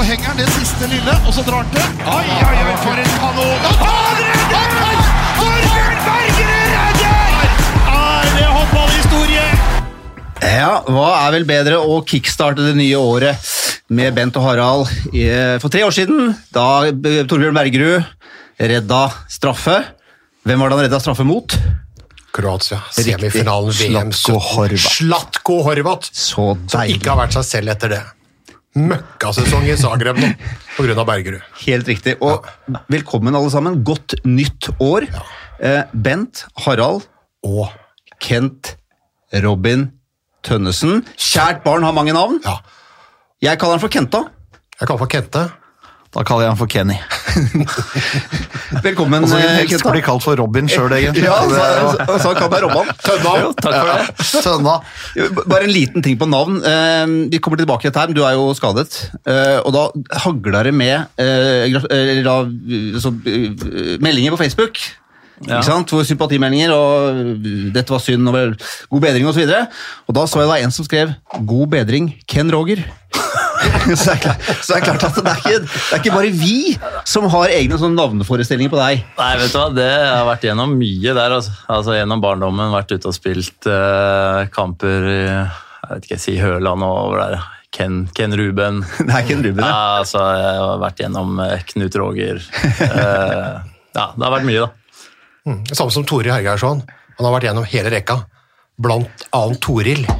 så henger han det siste lille, og så drar han til. Oi, oi, oi, for en kanon! Han redder! Torbjørn Bergerud redder! Er det håndballhistorie? Ja, hva er vel bedre å kickstarte det nye året med Bent og Harald i- for tre år siden, da eh, Torbjørn Bergerud redda straffe. Hvem var det han redda straffe mot? Kroatia. Semifinalen VM Zlatko 17. Horvat. Slatko Horvat. Så Som deilig. ikke har vært seg selv etter det. Møkkasesong i Zagreb nå, pga. Bergerud. Helt riktig. Og velkommen alle sammen. Godt nytt år. Eh, Bent, Harald, Og Kent, Robin, Tønnesen. Kjært barn har mange navn. ja, Jeg kaller han for Kenta. jeg kaller for Kente. Da kaller jeg han for Kenny. Velkommen, Og så helst bli kalt for Robin sjøl, egentlig. Ja, er så, så kan jeg Robban. Tønna. Jo, takk for det. Tønna. Bare en liten ting på navn. Eh, Vi kommer tilbake til dette, her, men du er jo skadet. Eh, Og da hagler det med eh, så, eh, meldinger på Facebook. Ja. Ikke sant? Hvor sympatimeldinger og 'dette var synd' og 'god bedring' osv. Og, så og da så jeg da en som skrev 'God bedring, Ken Roger'. så, det er klart, så det er klart at det er, ikke, det er ikke bare vi som har egne sånne navneforestillinger på deg. Nei, vet du hva, det har vært gjennom mye der. Altså, altså Gjennom barndommen vært ute og spilt uh, kamper i jeg vet ikke, si Høland og over det er. Ken, Ken Ruben. Det er Ken Ruben, ja. ja. altså, jeg har vært gjennom eh, Knut Roger. Uh, ja, det har vært mye, da. Samme som Tore Hergeirsson. Han har vært gjennom hele rekka. Blant annet Toril.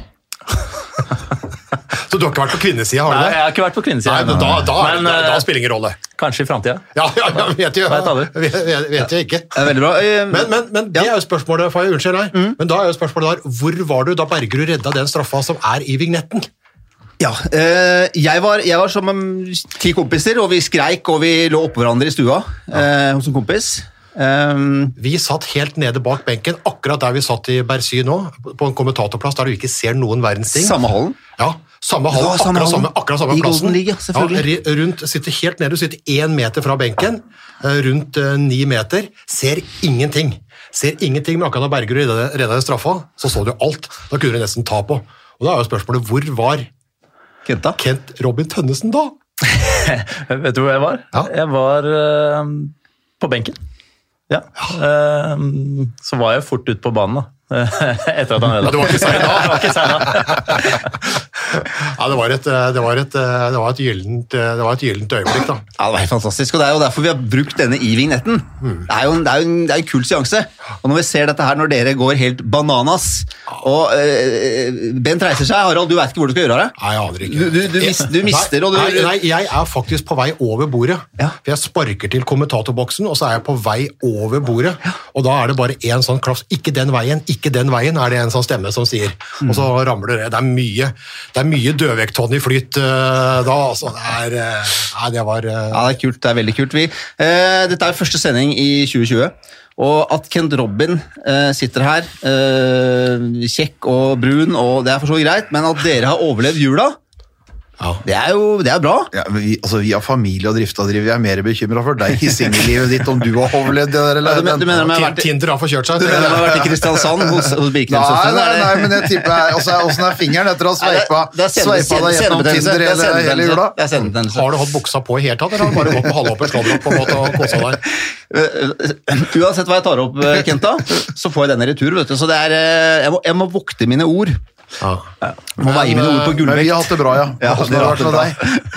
Så du har ikke vært på kvinnesida, har du Nei, jeg har ikke vært på kvinnesida. Nei, men da, da, Men, da, da eh, spiller det ingen rolle. Kanskje i framtida. Ja, ja, ja, vet jo. Vet. Vet, jo ikke. Det er veldig bra. Men, men, men det er jo spørsmålet, for jeg unnskyld deg, men da er jo spørsmålet der, hvor var du da Bergerud redda den straffa som er i vignetten? Ja, eh, jeg, var, jeg var som um, ti kompiser, og vi skreik og vi lå oppå hverandre i stua eh, hos en kompis. Um, Vi satt helt nede bak benken, akkurat der vi satt i Bercy nå, på en kommentatorplass der du ikke ser noen verdens ting. samme hallen. Ja, samme hall, Ja, samme akkurat, hallen. samme, akkurat samme I plassen. Golden League, selvfølgelig. Ja, rundt, sitter helt nede, du sitter én meter fra benken, eh, rundt uh, ni meter, ser ingenting. Ser ingenting, men akkurat da Bergerud redda den straffa, så så du alt. Da kunne du nesten ta på. Og da er jo spørsmålet, hvor var Kenta. Kent Robin Tønnesen da? Vet du hvor jeg var? Ja. Jeg var uh, på benken. Ja. Eh, så var jeg fort ute på banen, da. Etter at han ødela. Det var ikke sein Ja, det var et, eh, det var et, eh, det var et gyllent eh, det var et gyllent øyeblikk, da. Ja, det var helt fantastisk, og det er jo derfor vi har brukt denne i vignetten. Det er jo en, det er jo en, det er en kul seanse. Og når vi ser dette her, når dere går helt bananas, og øh, Bent reiser seg, Harald, du vet ikke hvor du skal gjøre av det? Nei, jeg aner ikke. Du- du- du mis- du mister, og du- nei, jeg er faktisk på vei over bordet. Ja. For Jeg sparker til kommentatorboksen, og så er jeg på vei over bordet. Og da er det bare én sånn klaps. Ikke den veien, ikke den veien, er det en sånn stemme som sier. Og så ramler det. Det er mye, det er mye dødvekttonn i flyt uh, da. Altså, det er uh, det var uh... Ja, det er kult, det er veldig kult. Vi, dette er første sending i 2020, og at Kent Robin sitter her, kjekk og brun, og det er for så greit, men at dere har overlevd jula, ja. det er jo det er bra. Ja, men vi, altså, vi har familie og drift å drive. Vi er mer bekymra for deg i singellivet ditt, om du har overlevd det der, Ja, eller du, men- du mener de har vært, i- Tinder har forkjørt seg. du mener de har vært i Kristiansand hos, hos Nei, Birkenes-søstrene? nei, er nei, men jeg tipper jeg- altså, Åssen er fingeren etter å ha sveipa er deg gjennom. Tinder Det er hele, hele jula? Er. Har du hatt buksa på i hele tatt, eller har du bare gått med halvåpen slåbrok på en måte og kosa deg? Uansett hva jeg tar opp, eh, Kenta, så får jeg denne i retur. Vet du. Så det er, eh, jeg, må, jeg må vokte mine ord. Ja. Må veie mine ord på Men vi har gullvekt. hatt det bra, ja. Ja, det har vært med deg?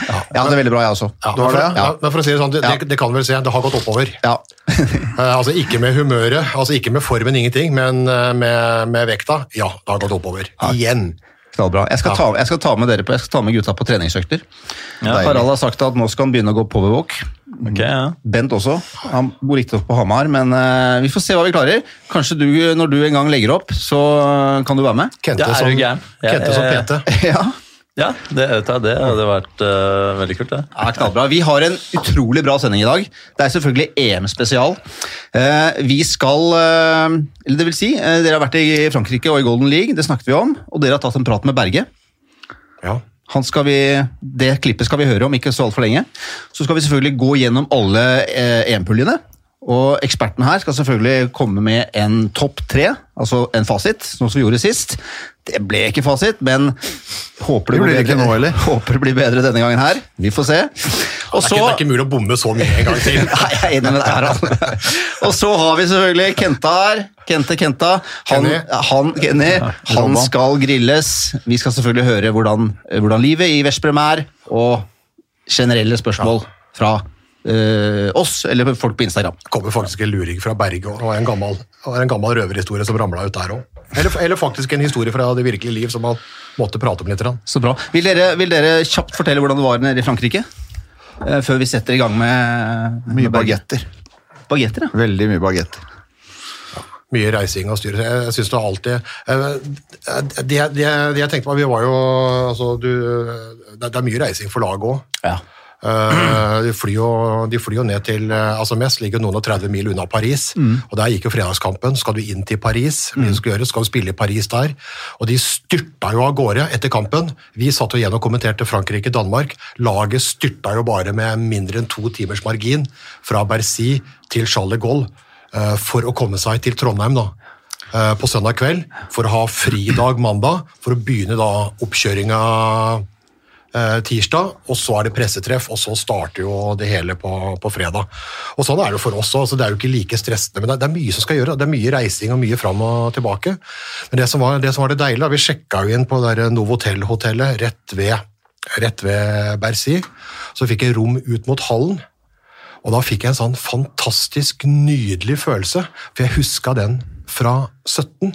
Jeg hadde det veldig bra, jeg også. Ja, Du men, det, ja. men for å si det sånn, det, Ja. det, kan vel se, det har gått oppover. Ja. Eh, altså Ikke med humøret, altså ikke med formen, ingenting, men eh, med, med vekta. Ja, det har gått oppover. Igjen. Knallbra. Jeg skal, ta, jeg skal ta med dere på, jeg skal ta med gutta på treningsøkter. Ja, Harald har sagt at nå skal han begynne å gå powerwalk. Ok, ja. Bent også. Han bor riktignok på Hamar, men uh, vi får se hva vi klarer. Kanskje du, når du en gang legger opp, så kan du være med? Kente Ja, er som, ja, Kente som PT. Ja. Ja, det, det hadde vært uh, veldig kult, det. Ja, knallbra. Vi har en utrolig bra sending i dag. Det er selvfølgelig EM-spesial. Uh, vi skal Eller det vil si, dere har vært i Frankrike og i Golden League, det snakket vi om. Og dere har tatt en prat med Berge. Ja. Vi, det klippet skal vi høre om ikke så altfor lenge. Så skal vi selvfølgelig gå gjennom alle eh, EM-puljene. Og eksperten her skal selvfølgelig komme med en topp tre, altså en fasit, sånn som vi gjorde sist. Det ble ikke fasit, men Håper Det det, blir det bedre. nå. Håper det blir bedre denne gangen her. Vi får se. Og Det er, så ikke, det er ikke mulig å bomme så mye en gang til. Nei, jeg er enig med deg, Harald. Og så har vi selvfølgelig Kenta her. Kente Kenta. Han, Kenny. han, Kenny, han skal grilles. Vi skal selvfølgelig høre hvordan, hvordan livet i Veszprem er, og generelle spørsmål fra eh, oss eller folk på Instagram. Det kommer faktisk en luring fra Berge, og det en gammel, og en gammel røverhistorie som ramla ut der òg. Eller, eller faktisk en historie fra det virkelige liv som man måtte prate om litt. Så bra. Vil dere, vil dere kjapt fortelle hvordan det var nede i Frankrike? Eh, Før vi setter i gang med med Mye bagetter. Bagetter, ja. Veldig mye bagetter. Mye reising og styr. Jeg, jeg synes det alltid eh, det, det, det jeg tenkte på, vi var jo altså, du, det, det er mye reising for laget òg. ja. De, flyr jo, de flyr jo ned til eh, altså Mest ligger noen og 30 mil unna Paris. og Der gikk jo fredagskampen. Skal du inn til Paris, Mm. du skal gjøre, skal du spille i Paris der. Og de styrta jo av gårde etter kampen. Vi satt jo igjen og kommenterte Frankrike-Danmark. Laget styrta jo bare med mindre enn to timers margin fra Bercy til Charles de Gaulle eh, for å komme seg til Trondheim. da eh, på søndag kveld for å ha fridag mandag, for å begynne da oppkjøringa eh, tirsdag, og så er det pressetreff, og så starter jo det hele på, på fredag. Og Sånn er det jo for oss òg, så det er jo ikke like stressende. Men det, det er mye som skal gjøre, det er mye reising og mye fram og tilbake. Men det som var det, som var det deilige, vi sjekka jo inn på det Novotel-hotellet rett ved, ved Bercy. Så fikk jeg rom ut mot hallen. Og da fikk jeg en sånn fantastisk nydelig følelse, for jeg huska den fra 17.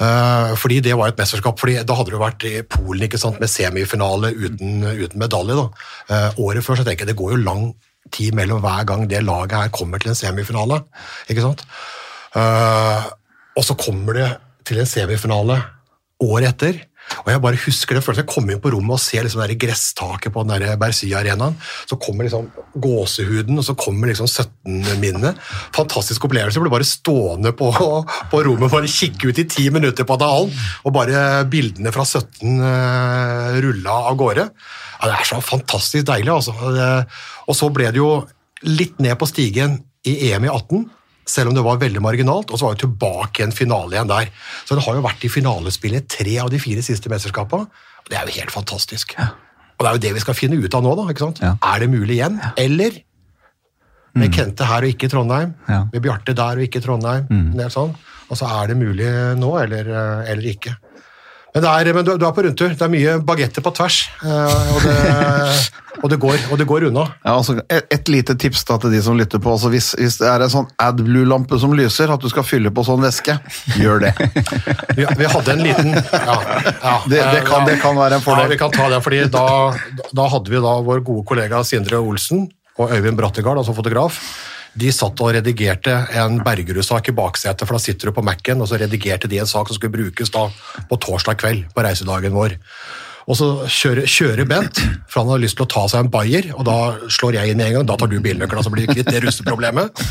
Eh, fordi det var et mesterskap, fordi da hadde det jo vært i Polen ikke sant, med semifinale uten, uten medalje. da. Eh, året før så tenker jeg det går jo lang tid mellom hver gang det laget her kommer til en semifinale. ikke sant? Eh, og så kommer det til en semifinale året etter. Og jeg bare husker det. Jeg kommer inn på rommet og ser liksom gresstaket på den Bercy-arenaen. Så kommer liksom gåsehuden, og så kommer liksom 17-minnet. Fantastisk opplevelse. Jeg ble bare stående på, på rommet bare kikke ut i ti minutter på Dalen, og bare bildene fra 17 uh, rulla av gårde. Ja, det er så fantastisk deilig, altså. Og så ble det jo litt ned på stigen i EM i 18 selv om det var veldig marginalt, og så var hun tilbake i en finale igjen der. Så det har jo vært i finalespillet tre av de fire siste mesterskapene, og det er jo helt fantastisk. Og det er jo det vi skal finne ut av nå, da. ikke sant? Ja. Er det mulig igjen? Eller med Kente her og ikke i Trondheim, Ja. med Bjarte der og ikke i Trondheim, del sånn. og så er det mulig nå, eller, eh, eller ikke. Er, men du, du er på rundtur. Det er mye bagetter på tvers, eh, og det, og det, går, og det går unna. Ja, altså, et, et lite tips da til de som lytter på. Altså, hvis, hvis det er en sånn AdBlue-lampe som lyser, at du skal fylle på sånn væske, gjør det. Vi, vi hadde en liten ja, ja, Det, det, kan, det kan være en fordel. Ja, vi kan ta det, fordi da, da hadde vi da vår gode kollega Sindre Olsen og Øyvind Brattegard, altså fotograf. De satt og redigerte en Bergerud-sak i baksetet, for da sitter du på Mac-en, og så redigerte de en sak som skulle brukes da på torsdag kveld på reisedagen vår. Og så kjører, kjører Bent, for han har lyst til å ta seg en bayer, og da slår jeg inn med en gang, da tar du bilnøkkelen, så blir vi kvitt det rusteproblemet.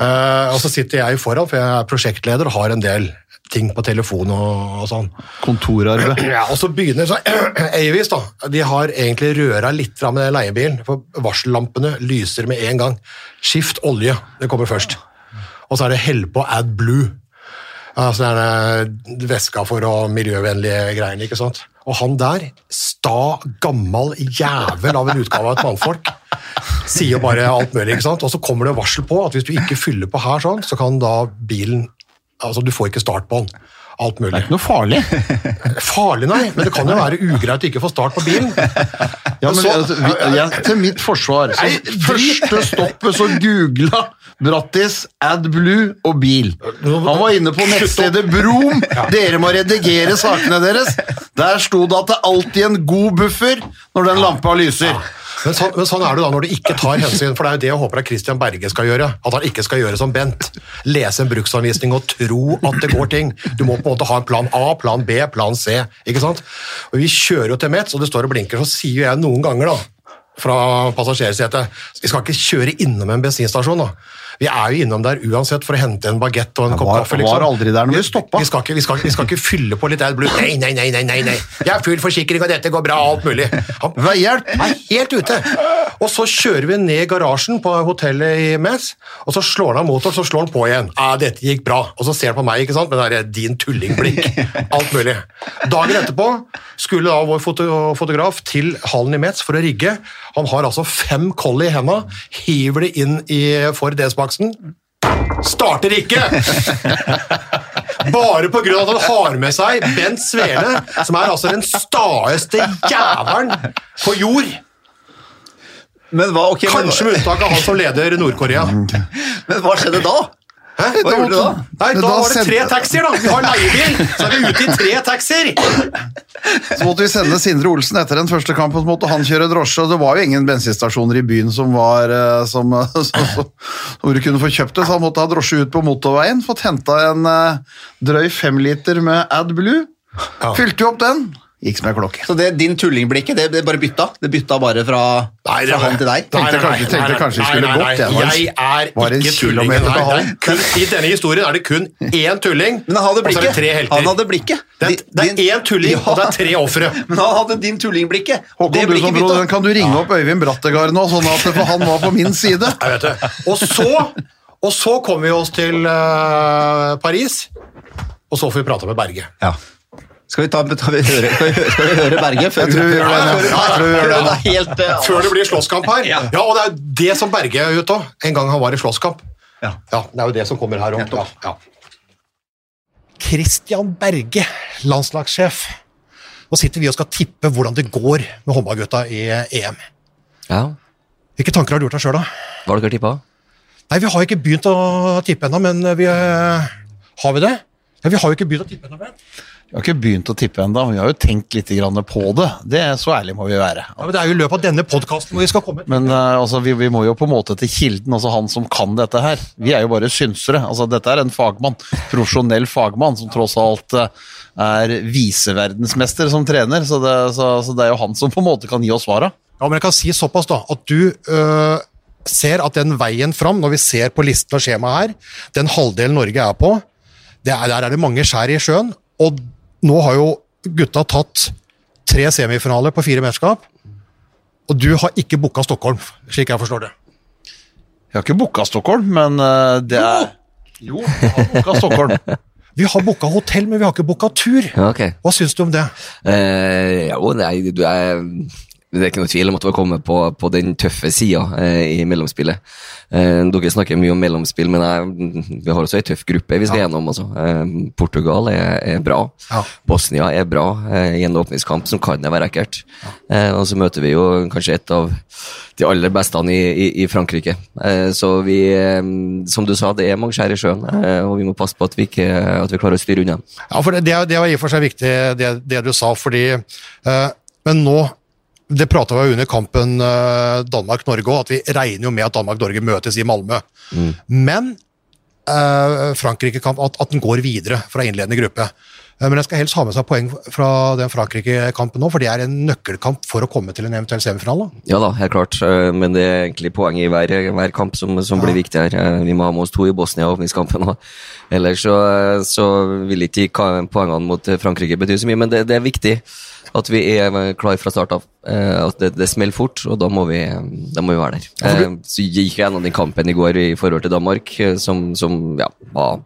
Uh, og så sitter jeg foran, for jeg er prosjektleder og har en del ting på telefon og, og sånn. Kontorarbeid. Ja, og så begynner så Avis da, de har egentlig røra litt fra med den leiebilen, for varsellampene lyser med en gang. Skift olje, det kommer først. Og så er det hell på Ad Blue. Altså det er det væska for å miljøvennlige greiene, ikke sant. Og han der, sta, gammel jævel av en utgave av et mannfolk, sier bare alt mulig, ikke sant. Og så kommer det varsel på at hvis du ikke fyller på her sånn, så kan da bilen Altså, du får ikke start på den. Alt mulig. Noe farlig. Farlig, nei, men det kan jo være ugreit å ikke få start på bilen. Ja, men Så- altså, vi, jeg, til mitt forsvar, så Nei, første stoppet så googla Brattis, AdBlue og bil. Han var inne på nettstedet Brom. Dere må redigere sakene deres. Der sto det at det alltid er en god buffer når den lampa lyser. Men sånn, men sånn er det da når du ikke tar hensyn, for det er jo det jeg håper at Christian Berge skal gjøre. At han ikke skal gjøre som Bent. Lese en bruksanvisning og tro at det går ting. Du må på en måte ha en plan A, plan B, plan C. ikke sant? Og Vi kjører jo til Metz, og det står og blinker, så sier jeg noen ganger da, fra passasjersetet Vi skal ikke kjøre innom en bensinstasjon. da. Vi er jo innom der uansett for å hente en bagett og en kopp kaffe. liksom. var aldri der når vi stoppa. Vi skal, ikke, vi, skal, vi skal ikke fylle på litt AdBlue. Nei, nei, nei, nei, nei, nei. Jeg har full forsikring, og dette går bra, alt mulig. Han, er helt ute. Og så kjører vi ned garasjen på hotellet i Metz, og så slår han av motoren, så slår han på igjen. Ja, dette gikk bra. Og så ser han på meg ikke sant, med det der din tullingblikk. Alt mulig. Dagen etterpå skulle da vår foto fotograf til hallen i Metz for å rigge. Han har altså fem collie i henda, hiver det inn i for DS-baksen. Starter ikke! Bare av at han har med seg Bent Svele, som er altså den staeste jævelen på jord. Men hva, okay, Kanskje med unntak av han som leder Nord-Korea. men hva skjedde da? Hæ? Hva gjorde du da? Nei, da da var det tre taxier, da! Vi har leiebil, så er vi ute i tre taxier! Så måtte vi sende Sindre Olsen etter den første kampen, så måtte han kjøre drosje. og Det var jo ingen bensinstasjoner i byen som var eh, som, som, som, hvor du kunne få kjøpt det, så han måtte ha drosje ut på motorveien. Fått henta en eh, drøy femliter med AdBlue. Fylte jo opp den. Gikk som en klokke. Så det, din tullingblikket, det, det bare bytta? Det bytta bare fra, Nei, det fra han til deg? Tenkte Nei, nei, kanskje- nei, tenkte kanskje nei, skulle nei, gått, nei, jeg var Jeg er var ikke tullingen. til Nei, det kun, I denne historien er det kun én tulling, Men han hadde og så er det blikket. tre helter. Han hadde blikket. Det er, det er Din- én tulling, Ja. og det er tre ofre. Men han hadde din tullingblikket. Håkon, du som bro, kan du ringe opp Øyvind Brattegard nå, sånn at for han var på min side? Jeg vet det. Og så, og så kommer vi oss til uh, Paris, og så får vi prate med Berge. Ja. Skal vi, ta, skal vi høre, skal, vi høre, skal vi høre Berge? Før Jeg tror vi gjør det, Ja, ja. før- Jeg tror vi gjør det. Det helt, uh, Før det blir slåsskamp her. Ja, og det er det som Berge er ute av. En gang han var i slåsskamp. Ja. Ja, det er jo det som kommer her om. Ja, ja. Christian Berge, landslagssjef. Nå sitter vi og skal tippe hvordan det går med håndballgutta i EM. Ja, Hvilke tanker har du gjort deg sjøl, da? hva har dere tippa? Nei, Vi har ikke begynt å tippe ennå, men vi eh, Har vi det? Ja, Vi har jo ikke begynt å tippe ennå. Men- Vi har ikke begynt å tippe ennå, vi har jo tenkt litt på det. Det er Så ærlig må vi være. Ja, men Det er jo i løpet av denne podkasten hvor vi skal komme. Men uh, altså, vi, vi må jo på en måte til kilden, altså han som kan dette her. Vi er jo bare synsere. Altså, dette er en fagmann, profesjonell fagmann, som tross alt uh, er viseverdensmester som trener. Så det, så, så det er jo han som på en måte kan gi oss svara. Ja, men jeg kan si såpass da, at du uh ser at den veien fram, når vi ser på listen og skjemaet her, den halvdelen Norge er på, er, der er det mange skjær i sjøen, og nå har jo gutta tatt tre semifinaler på fire mesterskap, og du har ikke booka Stockholm, slik jeg forstår det. Jeg har ikke booka Stockholm, men eh, det er Jo, jeg har booka Stockholm. Vi har booka hotell, men vi har ikke booka tur. Okay. Hva syns du om det? Eh, jo, nei, du er det er ikke noe tvil om at vi har kommet på, på den tøffe sida eh, i mellomspillet. Eh, dere snakker mye om mellomspill, men jeg, vi har også ei tøff gruppe vi skal gjennom. Altså. Eh, Portugal er, er bra. Ja. Bosnia er bra eh, i en åpningskamp som kan være ekkelt. Eh, og så møter vi jo kanskje et av de aller beste i, i, i Frankrike. Eh, så vi, som du sa, det er mange skjær i sjøen, og vi må passe på at vi, ikke, at vi klarer å styre unna. Ja, for det, det, det var i og for seg viktig, det, det du sa, fordi eh, Men nå Det prata vi under kampen eh, Danmark-Norge òg, at vi regner jo med at Danmark-Norge møtes i Malmö. Men eh, Frankrike-kamp, at, at den går videre fra innledende gruppe. Eh, Men jeg skal helst ha med seg poeng fra den Frankrike-kampen nå, for det er en nøkkelkamp for å komme til en eventuell semifinale. Ja da, helt klart, eh, men det er egentlig poenget i hver, hver kamp som, som blir viktig her. Vi må ha med oss to i Bosnia i åpningskampen òg. Ellers så, så vil ikke poengene mot Frankrike bety så mye, men det, det er viktig at vi er klar fra start av. Eh, At det, det smeller fort, og da må vi, da må vi være der. Eh, Så gikk jeg gjennom den kampen i går i forhold til Danmark, eh, som, som ja, var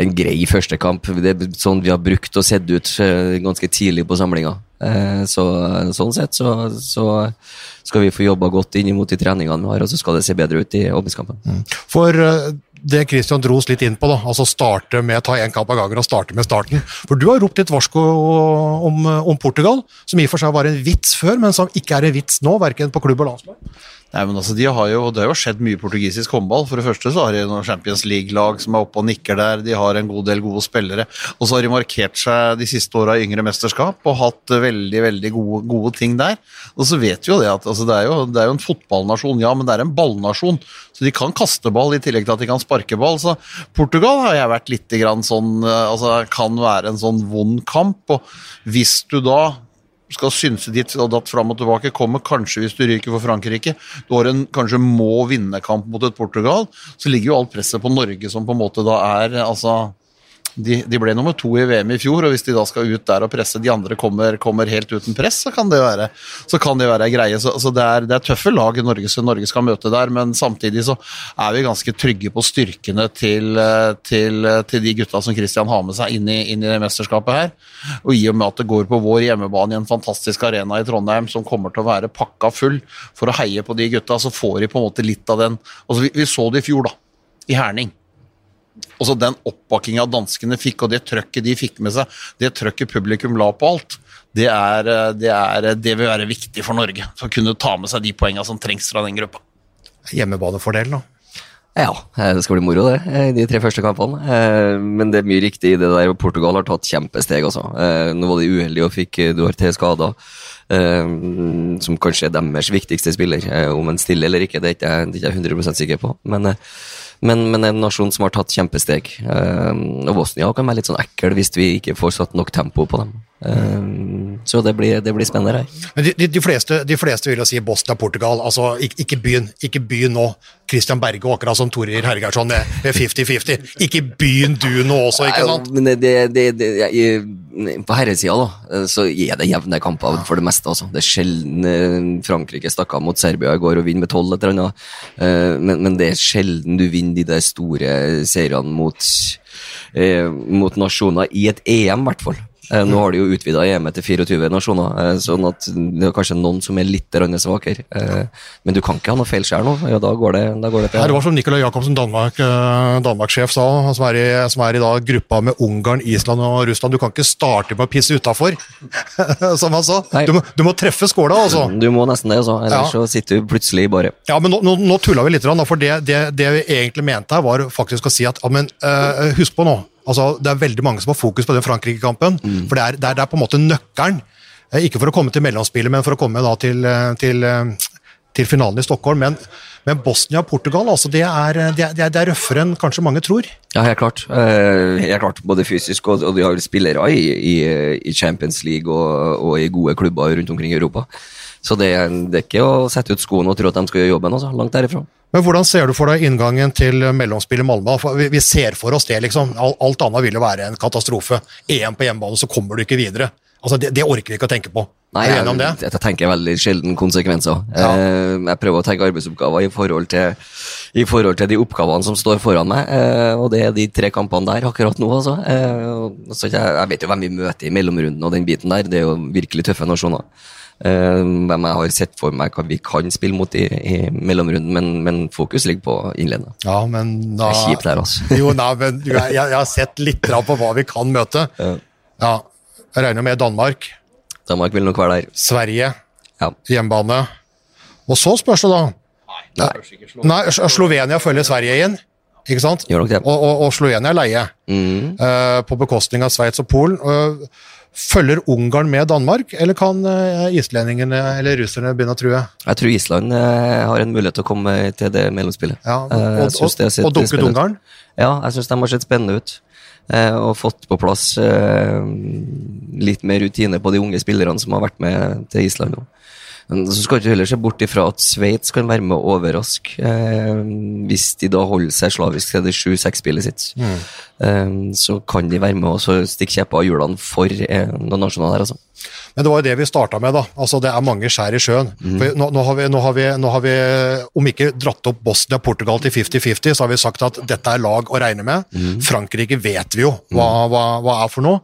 en grei første kamp. Det er sånn vi har brukt og sett ut eh, ganske tidlig på samlinga. Eh, Så, sånn sett så, så skal vi få jobba godt inn mot de treningene vi har, og så skal det se bedre ut i åpningskampen. For eh, det Christian oss litt inn på, da, altså starte med ta én kamp av gangen og starte med starten. For du har ropt litt varsko om, om Portugal, som i og for seg var en vits før, men som ikke er en vits nå, verken på klubb og landslag. Nei, men altså, de har jo, Det har jo skjedd mye portugisisk håndball. For det første så har de noen Champions League-lag som er oppe og nikker der. De har en god del gode spillere. Og så har de markert seg de siste åra i yngre mesterskap og hatt veldig veldig gode, gode ting der. Og så vet vi jo det at altså, det, er jo, det er jo en fotballnasjon, ja, men det er en ballnasjon. Så de kan kaste ball i tillegg til at de kan sparke ball. Så Portugal har jeg vært litt grann sånn eh, altså Kan være en sånn vond kamp. Og hvis du da skal synse ditt og datt fram og tilbake, kommer kanskje hvis du ryker for Frankrike. Du har en kanskje må vinne-kamp mot et Portugal, så ligger jo alt presset på Norge, som på en måte da er altså de, de ble nummer to i VM i fjor, og hvis de da skal ut der og presse de andre kommer, kommer helt uten press, så kan det være, så kan det være greie. Så, så det, er, det er tøffe lag Norge, Norge skal møte der, men samtidig så er vi ganske trygge på styrkene til, eh, til, til de gutta som Christian har med seg inn i, inn i det mesterskapet her. Og i og med at det går på vår hjemmebane i en fantastisk arena i Trondheim som kommer til å være pakka full for å heie på de gutta, så får de på en måte litt av den altså vi, vi så det i fjor, da, i Herning. Og så den oppbakkinga danskene fikk, og det trøkket de fikk med seg, det trøkket publikum la på alt, det, er, det, er, det vil være viktig for Norge. For å kunne ta med seg de poengene som trengs fra den gruppa. Hjemmebanefordel, da. Ja, eh, det skal bli moro, det. eh, De tre første kampene. Eh, Men det er mye riktig i det der. Portugal har tatt kjempesteg, altså. Eh, Nå var de uheldige og fikk eh, Duarte skada. Som kanskje er deres viktigste spiller. Eh, Om en stiller eller ikke, det er ikke jeg det er ikke jeg 100% sikker på. Men, eh, men, men en nasjon som har tatt kjempesteg. Eh, Og Bosnia kan være litt sånn ekkel hvis vi ikke får satt nok tempo på dem. Eh, Så det blir, det blir spennende her. Men de, de, de, fleste, de fleste vil jo si Bosnia-Portugal. altså ikke, ikke begynn ikke begynn nå. Christian Berge akkurat som Torir Hergersson med med 50-50. Ikke begynn du nå også, ikke sant? Nei, Men det, det, det, det, jeg- på herresida da, så er det jevne kamper for det meste. Altså. Det er sjelden eh, Frankrike stakk av mot Serbia i går og vinner med tolv, eller annet. Eh, men, men det er sjelden du vinner de der store seriene mot, eh, mot nasjoner, i et EM i hvert fall. Eh, Nå har de jo utvida EM-et til 24 nasjoner, eh, sånn at det er kanskje noen som er litt svakere. Eh, Men du kan ikke ha noe feil skjær nå. Ja, da går det, da går det til. det var som Nicolai Jacobsen, Danmark-sjef, Danmark-sjef, sa, som er, i, som er i da gruppa med Ungarn, Island og Russland. Du kan ikke starte med å pisse utafor, som han sa. Du må, du må treffe skåla, altså. Du må nesten det, altså. ellers Ja. så sitter du plutselig bare Ja, men nå, nå, nå tulla vi litt, for det, det, det vi egentlig mente her, var faktisk å si at ja, men, uh, husk på nå, altså, det er veldig mange som har fokus på den Frankrike-kampen, for det er, det, er, det er på en måte nøkkelen. Eh, Ikke for å komme til mellomspillet, men for å komme til, eh, til, eh, til finalen i Stockholm. Men, men Bosnia og Portugal altså, det, er, det, er, det er røffere enn kanskje mange tror. Ja, helt klart. Helt klart. Både fysisk, og, og de har spillere i, i, i Champions League og, og i gode klubber rundt omkring i Europa. Så det, det er ikke å sette ut skoene og tro at de skal gjøre jobben. Altså. Langt derifra. Men hvordan ser du for deg inngangen til mellomspillet Malmö? Vi, ser for oss det, liksom. Alt annet vil jo være en katastrofe. EM på hjemmebane, så kommer du ikke videre. Altså, det, det orker vi ikke å tenke på. Nei, jeg, jeg, jeg tenker veldig sjelden konsekvenser. Ja. Eh, jeg prøver å tenke arbeidsoppgaver i forhold til, i forhold til de oppgavene som står foran meg, eh, og det er de tre kampene der akkurat nå. Altså. Eh, jeg, jeg vet jo hvem vi møter i mellomrunden og den biten der. Det er jo virkelig tøffe nasjoner. Eh, hvem jeg har sett for meg hva vi kan spille mot i, i mellomrunden, men, men fokus ligger på innledende. Ja, men da Det er kjipt her, altså. Jo, nei, men jeg, jeg har sett litt på hva vi kan møte. Ja. Jeg regner med Danmark, Danmark vil nok være der. Sverige, Ja. hjemmebane. Og så spørs det da. Nei, Nei, Slo- Slovenia følger Sverige inn, ikke sant? Det. Og, og, og Slovenia er leie, mm. Uh, på bekostning av Sveits og Polen. Eh, følger Ungarn med Danmark, eller kan eh, islendingene eller russerne begynne å true? Jeg tror Island eh, har en mulighet til å komme til det mellomspillet. Ja, Eh, og, har og, og dunket. Ungarn? Ja, jeg syns de har sett spennende ut. Eh, og fått på plass eh, litt mer rutine på de unge spillerne som har vært med til Island nå. Så skal ikke heller se bort ifra at Sveits kan være med å overraske, eh, hvis de da holder seg slavisk til det 7-6-spillet sitt. Eh, så kan de være med og stikke kjepper av hjulene for eh, noen nasjoner der, altså. Men det var jo det vi starta med, da. Altså, det er mange skjær i sjøen. For nå, nå, har vi, nå, har vi, nå har vi, om ikke dratt opp Bosnia-Portugal til 50-50, så har vi sagt at dette er lag å regne med. Frankrike vet vi jo hva, hva, hva er for noe.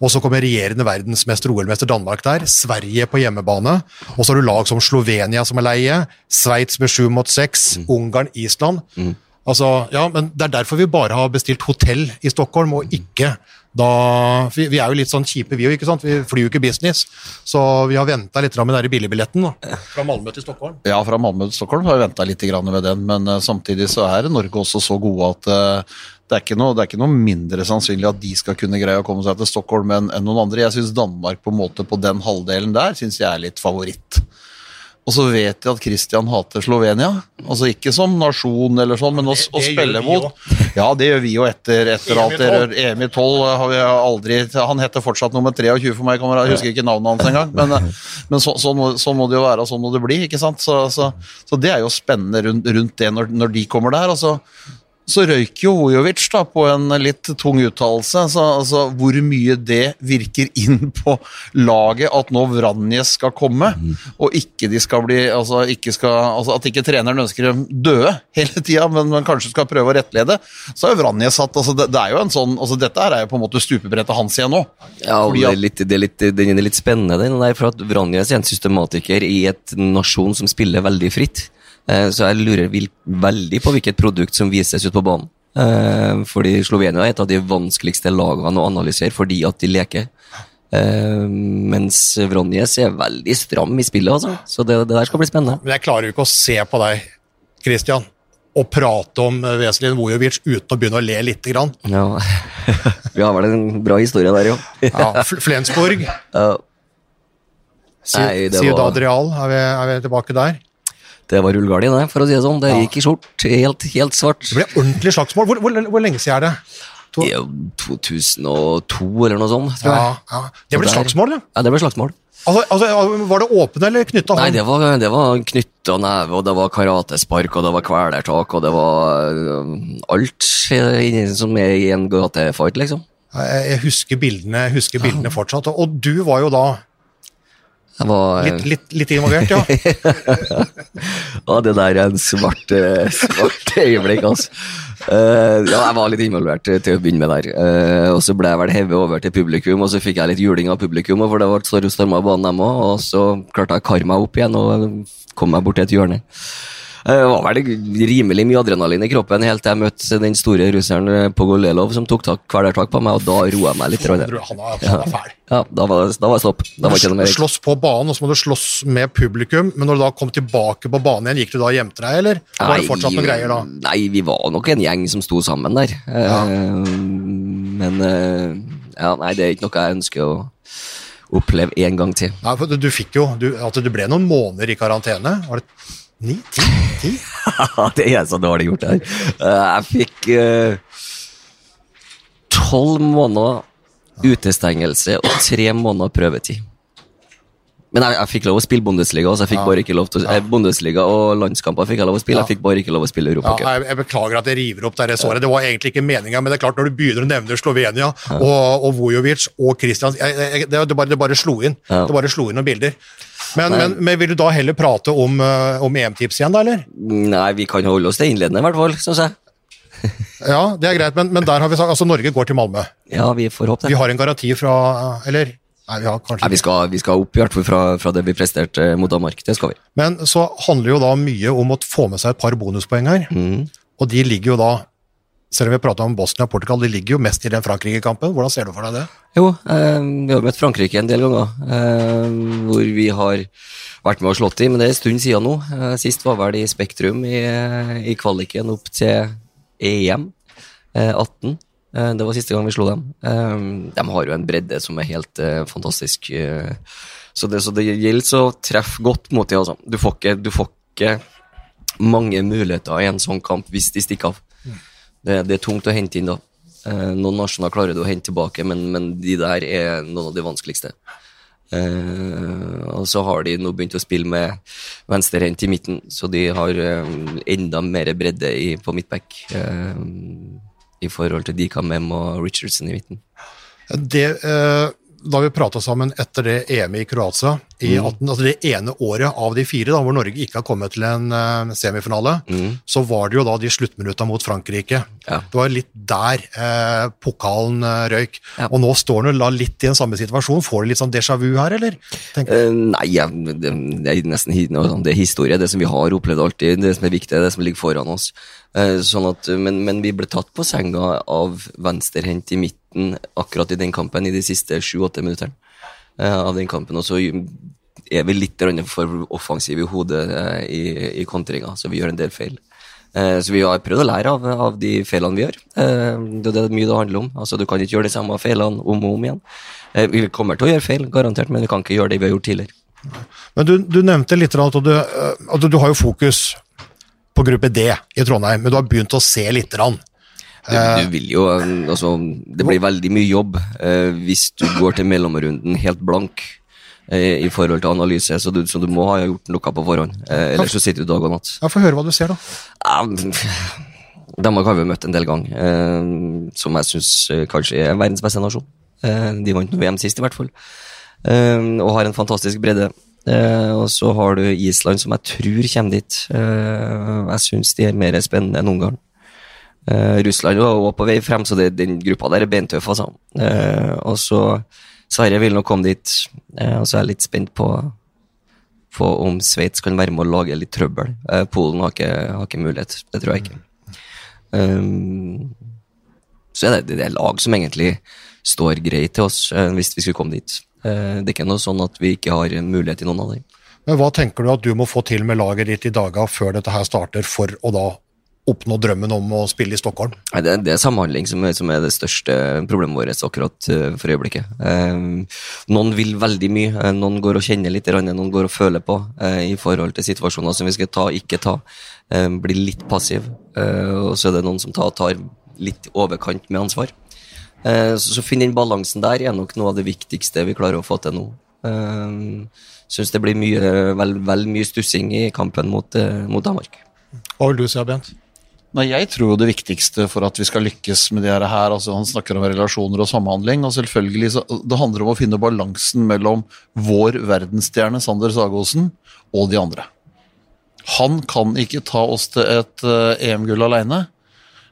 Og så kommer regjerende verdensmester OL-mester Danmark der. Sverige på hjemmebane. Og så har du lag som Slovenia som er leie. Sveits med sju mot seks. Ungarn, Island. Altså, ja, men Det er derfor vi bare har bestilt hotell i Stockholm, og ikke da Vi, vi er jo litt sånn kjipe, vi òg? Vi flyr jo ikke business. Så vi har venta litt med den billigbilletten fra Malmö til Stockholm. Ja, fra Malmö til Stockholm har vi venta litt med den, men eh, samtidig så er Norge også så gode at eh, det, er noe, det er ikke noe mindre sannsynlig at de skal kunne greie å komme seg til Stockholm enn enn noen andre. Jeg syns Danmark på en måte på den halvdelen der synes jeg er litt favoritt. Og så vet jeg at Christian hater Slovenia. Altså Ikke som nasjon, eller sånn, men å, Det- det gjør spille mot. Ja, det gjør vi jo etter, etter EM i alt det 12. EM i 12 har vi aldri Han heter fortsatt nummer 23 for meg, jeg husker ikke navnet hans engang. Men, men så, sånn, må, sånn må det jo være, og sånn må det bli. ikke sant? Så, så, så det er jo spennende rundt, rundt det når, når de kommer der. og så så røyk jo Vujovic da, på en litt tung uttalelse. Så, altså, hvor mye det virker inn på laget at nå Vranjes skal komme, og ikke de skal bli altså, ikke skal, altså, At ikke treneren ønsker dem døde hele tida, men, men kanskje skal prøve å rettlede. Så har jo Vranjes satt altså, det, det er jo en sånn, altså, Dette her er jo på en måte stupebrettet hans igjen nå. Ja, og Fordi det er litt, det er litt, den er litt spennende, den der, for at Vranjes er en systematiker i et nasjon som spiller veldig fritt. Eh, Så jeg lurer veldig på hvilket produkt som vises ut på banen. Eh, Fordi Slovenia er et av de vanskeligste lagene å analysere fordi at de leker. Uh, Mens Vronjes er veldig stram i spillet, altså. Så det, det der skal bli spennende. Men jeg klarer jo ikke å se på deg, Christian, og prate om Veselin Vojovic uten å begynne å le lite grann. Ja. Vi har vel en bra historie der, jo. Ja, Flensborg, Uh, Nei, Ciudad var- Real, er vi, er vi tilbake der? Det var rullegardin, det, for å si det sånn. Det gikk i skjort. Helt, helt svart. Det ble ordentlig slagsmål. Hvor, hvor, hvor lenge siden er det? To, Det er 2002 eller noe sånt, tror jeg. ja, ja. Det ble slagsmål, ja. Ja, det ble slagsmål. Altså, altså, var det åpne eller knytta Nei, det var, det var knytta neve, og det var karatespark, og det var kvelertak, og det var øh, alt som er i en gatefight, liksom. Jeg, husker bildene, jeg husker bildene fortsatt. Og, du var jo da var litt, litt, litt involvert, ja. Ja, det der er en svart, eh, svart øyeblikk, altså. Uh, ja, jeg var litt involvert eh, til å begynne med der. Uh, og så ble jeg vel hevet over til publikum, og så fikk jeg litt juling av publikum, for det var så stormer på banen, dem òg. Og så klarte jeg å kare meg opp igjen og kom meg bort til et hjørne. Eh, Det var vel rimelig mye adrenalin i kroppen helt til jeg møtte den store russeren eh, Pogolelov som tok tak, kvelertak på meg, og da roa jeg meg litt. Han er, han er fæl. Ja, da var det, da var det stopp. Da var ikke noe mer. Slåss på banen, og så må du slåss med publikum. Men når du da kom tilbake på banen igjen, gikk du da og gjemte deg, eller? Var det fortsatt noen greier da? Nei, vi var nok en gjeng som sto sammen der. Ja. men eh, ja, nei, det er ikke noe jeg ønsker å oppleve en gang til. Nei, for du, du fikk jo du, at du ble noen måneder i karantene. Var det ni? Ti? Ti? det er så dårlig gjort her. Eh, jeg fikk eh, tolv måneder utestengelse og tre måneder prøvetid. Men jeg, jeg fikk lov å spille Bundesliga, så jeg fikk bare ikke lov til å, ja. Bundesliga og landskamper fikk jeg lov å spille. Jeg fikk bare ikke lov å spille Ja, jeg, jeg beklager at jeg river opp det såret. Det var egentlig ikke meninga, men det er klart når du begynner å nevne Slovenia og, og Vujovic og Kristians jeg, jeg, det, det, bare, det bare slo inn. Ja. Det bare slo inn noen bilder. Men, men, men vil du da heller prate om, eh, om EM-tips igjen, da, eller? Nei, vi kan holde oss til innledende, i hvert fall, syns jeg. Ja, det er greit, men, men der har vi sagt altså Norge går til Malmö. Ja, vi får håpe det. Vi har en garanti fra Eller? Nei, vi har kanskje Nei, vi, skal, vi skal opp i hvert fall fra, fra det vi presterte mot Danmark. Det skal vi. Men så handler jo da mye om å få med seg et par bonuspoeng her. Mm. Og de ligger jo da, selv om vi prater om Bosnia og Portugal, de ligger jo mest i den Frankrike-kampen. Hvordan ser du for deg det? Jo, eh, vi har møtt Frankrike en del ganger, eh, hvor vi har vært med og slått i, men det er en stund siden nå. Eh, sist var vel i Spektrum i, i kvaliken opp til EM eh, 18. Eh, det var siste gang vi slo dem. Eh, de har jo en bredde som er helt eh, fantastisk. Eh, så, det, så det gjelder så treff godt mot dem. Altså. Du, får ikke, du får ikke mange muligheter i en sånn kamp hvis de stikker av. Det, det er tungt å hente inn da. Eh, noen nasjoner klarer du å hente tilbake, men, men de der er noen av de vanskeligste. Eh, og så har de nå begynt å spille med venstrehendt i midten, så de har eh, enda mer bredde i, på midtback. Eh, I forhold til Dika Mem og Richardson i midten. det eh, da vi prata sammen etter det EM-et i Kroatia i Mm. 18, altså det ene året av de fire da, hvor Norge ikke har kommet til en uh, semifinale, Mm. så var det jo da de sluttminutta mot Frankrike. Ja. Det var litt der eh, pokalen eh, røyk. Ja. Og nå står la litt i en samme situasjon. Får du litt sånn déjà vu her, eller? Uh. Nei, jeg, det, det er nesten sånn- det er historie, det som vi har opplevd alltid. Det som er viktig, det som ligger foran oss. Sånn at, men, men vi ble tatt på senga av venstrehendt i midten akkurat i den kampen, i de siste sju-åtte minuttene av den kampen. Og så er vi litt for offensive i hodet eh, i, i kontringa, så vi gjør en del feil. Eh, Så vi har prøvd å lære av, av de feilene vi gjør. Eh, Det det er mye det handler om. Altså, du kan ikke gjøre de samme feilene om og om igjen. Vi kommer til å gjøre feil, garantert, men vi kan ikke gjøre det vi har gjort tidligere. Men du, du nevnte litt at du, at du har jo fokus på gruppe D i Trondheim, men du har begynt å se litt. Rann. Du, du vil jo, altså, det blir veldig mye jobb hvis du går til mellomrunden helt blank i forhold til analyse, så du, så du må ha gjort noe på forhånd. Eh, ellers så sitter du dag og natt. Ja, Få høre hva du ser, da. Um, Danmark har vi møtt en del ganger, eh, som jeg syns kanskje er verdens beste nasjon. Eh, de vant VM sist, i hvert fall, eh, og har en fantastisk bredde. Eh, og så har du Island, som jeg tror kommer dit. Eh, jeg syns de er mer spennende enn Ungarn. Eh, Russland var også på vei frem, så det, den gruppa der er beintøff, altså. Eh, og så Sverige vil nok komme dit, eh, og så er jeg litt spent på, på om Sveits kan være med å lage litt trøbbel. Eh, Polen har ikke, har ikke mulighet, det tror jeg ikke. Um, så er det, det er lag som egentlig står greit til oss, hvis vi skulle komme dit. Det er ikke noe sånn at vi ikke har mulighet i noen av dem. Men hva tenker du at du må få til med laget ditt i dager før dette her starter, for å da oppnå drømmen om å spille i Stockholm? Nei, det, det er samhandling som er, som er det største problemet vårt akkurat uh, for øyeblikket. Um, noen vil veldig mye, uh, noen går og kjenner litt, noen går og føler på uh, i forhold til situasjoner som vi skal ta, ikke ta. Um, blir litt passiv. og så er det noen som tar, tar litt overkant med ansvar. så, så finne den balansen der er nok noe av det viktigste vi klarer å få til nå. Um, Syns det blir mye, vel, vel mye stussing i kampen mot, mot Danmark. Hva vil du si, Bent? Nei, Jeg tror jo det viktigste for at vi skal lykkes med det her altså Han snakker om relasjoner og samhandling. og selvfølgelig så, Det handler om å finne balansen mellom vår verdensstjerne Sander Sagosen og de andre. Han kan ikke ta oss til et uh, EM-gull alene.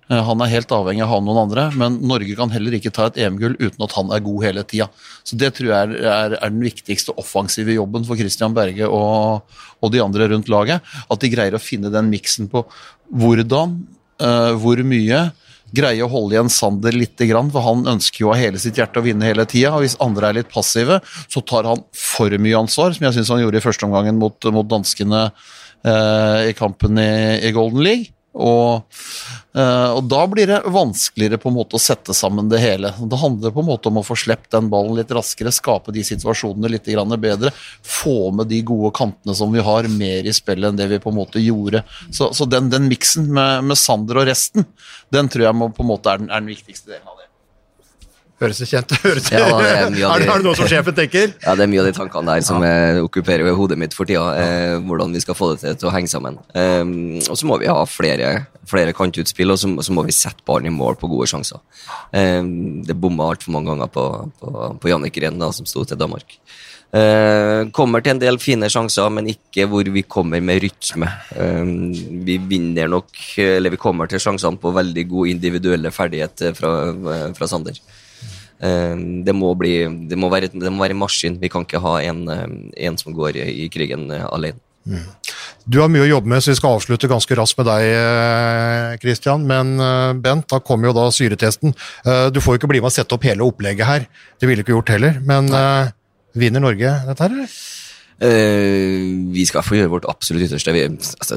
Uh, han er helt avhengig av å ha noen andre, men Norge kan heller ikke ta et EM-gull uten at han er god hele tida. Så Det tror jeg er, er, den viktigste offensive jobben for Christian Berge og, og de andre rundt laget. At de greier å finne den miksen på hvordan, uh, hvor mye. Greie å holde igjen Sander litt, for han ønsker jo av hele sitt hjerte å vinne hele tida. Og hvis andre er litt passive, så tar han for mye ansvar, som jeg syns han gjorde i første omgangen mot, mot danskene uh, i kampen i, i Golden League. Og, uh, og, da blir det vanskeligere på en måte å sette sammen det hele. Det handler på en måte om å få sluppet den ballen litt raskere, skape de situasjonene litt bedre. Få med de gode kantene som vi har, mer i spillet enn det vi på en måte gjorde. Så, så den, den miksen med, med, Sander og resten, den tror jeg må, på en måte er den, er den viktigste delen av det. Høres det kjent ut? Ja, det er, mye av det, er det noe som sjefen tenker? Ja, det er mye av de tankene der som ja. okkuperer hodet mitt for tida. Eh, hvordan vi skal få det til, til å henge sammen. Eh, og så må vi ha flere, flere kantutspill, og så, så, må vi sette barn i mål på gode sjanser. Eh, det bomma altfor mange ganger på, på, på Jannik Ren, da, som sto til Danmark. Uh, kommer til en del fine sjanser, men ikke hvor vi kommer med rytme. Um, vi vinner nok, eller vi kommer til sjansene på veldig god individuelle ferdighet fra, fra Sander. Ehm, det må, bli, det, må være, det må være maskin. Vi kan ikke ha en, eh, en som går i krigen eh, alene. Mm. Du har mye å jobbe med, så vi skal avslutte ganske raskt med deg. Eh, Men Bent, da kommer jo da syretesten. Du får jo ikke bli med å sette opp hele opplegget her. Det ville du ikke gjort heller. Men Nei. vinner Norge dette her, eller? Uh, vi skal få gjøre vårt absolutt ytterste. Vi, altså,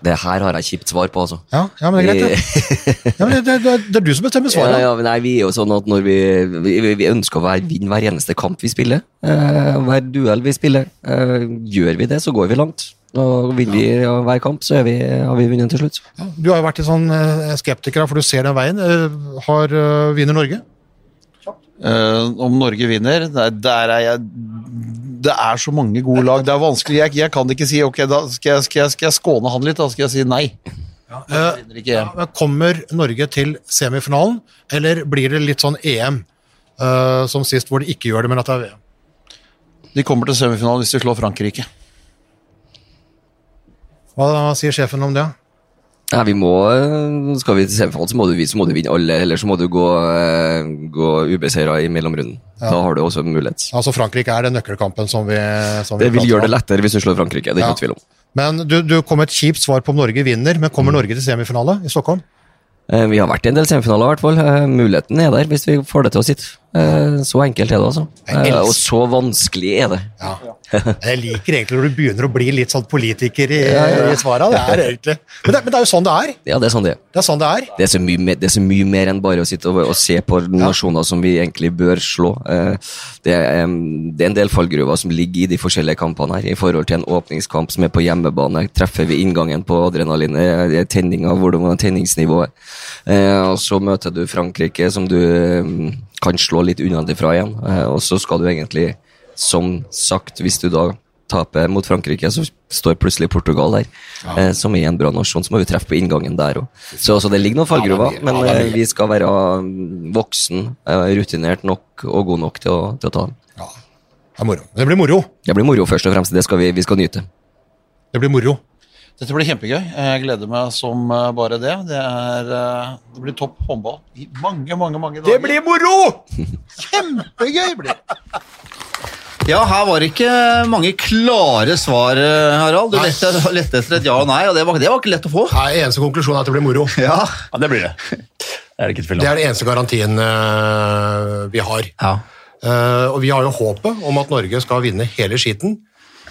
det her har jeg kjipt svar på, altså. Ja, ja men det er greit, det. ja, det, det, det, er du som bestemmer svaret. Ja, ja, nei, vi er jo sånn at når vi, vi, vi ønsker å være, vinne hver eneste kamp vi spiller, uh, hver duell vi spiller, uh, gjør vi det, så går vi langt. Og vinner vi ja. hver kamp, så vi, har vi vunnet til slutt. Ja, du har jo vært en sånn skeptiker, for du ser den veien. Har Vinner Norge? om Norge vinner, der, der er jeg det er så mange gode lag. Det er vanskelig. Jeg, jeg kan ikke si ok, da skal jeg, skal jeg, skal jeg skåne han litt. Da skal jeg si nei. Ja, uh, kommer Norge til semifinalen, eller blir det litt sånn EM eh, som sist, hvor de ikke gjør det, men at det er VM? De kommer til semifinalen hvis de slår Frankrike. Hva sier sjefen om det? Ja, vi må, Skal vi til semifinalen, så må du, så må du vinne alle, eller så må du gå, eh, gå ubeseira i mellomrunden. Ja. Da har du også mulighet. Altså Frankrike er den nøkkelkampen som vi, som Det vil gjøre det lettere hvis du slår Frankrike. det er ikke ja. tvil om. Men du, du kom et kjipt svar på om Norge vinner, men kommer mm. Norge til semifinale i Stockholm? Eh, vi har vært i en del semifinaler, i hvert fall. Eh, muligheten er der hvis vi får det til å sitte. Så enkelt er det, altså. Og så vanskelig er det. Ja. Jeg liker egentlig når du begynner å bli litt sånn politiker i, ja, ja. i svara. Det er egentlig men det, men det, er jo sånn det er. Ja, det er sånn det er. Det er sånn det er. Det er så mye, det er så mye mer enn bare å sitte og, og se på nasjoner som vi egentlig bør slå. Eh, det er, det er en del fallgruver som ligger i de forskjellige kampene her. I forhold til en åpningskamp som er på hjemmebane, treffer vi inngangen på adrenalinet, tenninga, hvordan tenningsnivået. Eh, og så møter du Frankrike, som du kan slå litt unnafra igjen. Og så skal du egentlig som sagt, hvis du da taper mot Frankrike, så står plutselig Portugal der, ja. som er en bra nasjon. Så må vi treffe på inngangen der òg. Så, så det ligger noen fallgruver, er men eh, vi skal være mm, voksen, eh, rutinert nok og god nok til å, til å ta dem. Ja, det er moro. Det blir moro. Det blir moro, først og fremst. Det skal vi, vi skal nyte. Det blir moro. Dette blir kjempegøy. Jeg gleder meg som eh, bare det. Det, er, eh, det blir topp håndball i mange, mange mange dager. Det blir moro! kjempegøy! blir det. Ja, her var det ikke mange klare svar, eh, Harald. Du lette, lette etter et ja og nei, og det var, det var ikke lett å få. Nei, Eneste konklusjon er at det blir moro. Ja. Ja, det blir det. Det er det ikke Det er den eneste garantien uh, vi har. ja. Uh, og vi har jo håpet om at Norge skal vinne hele skiten.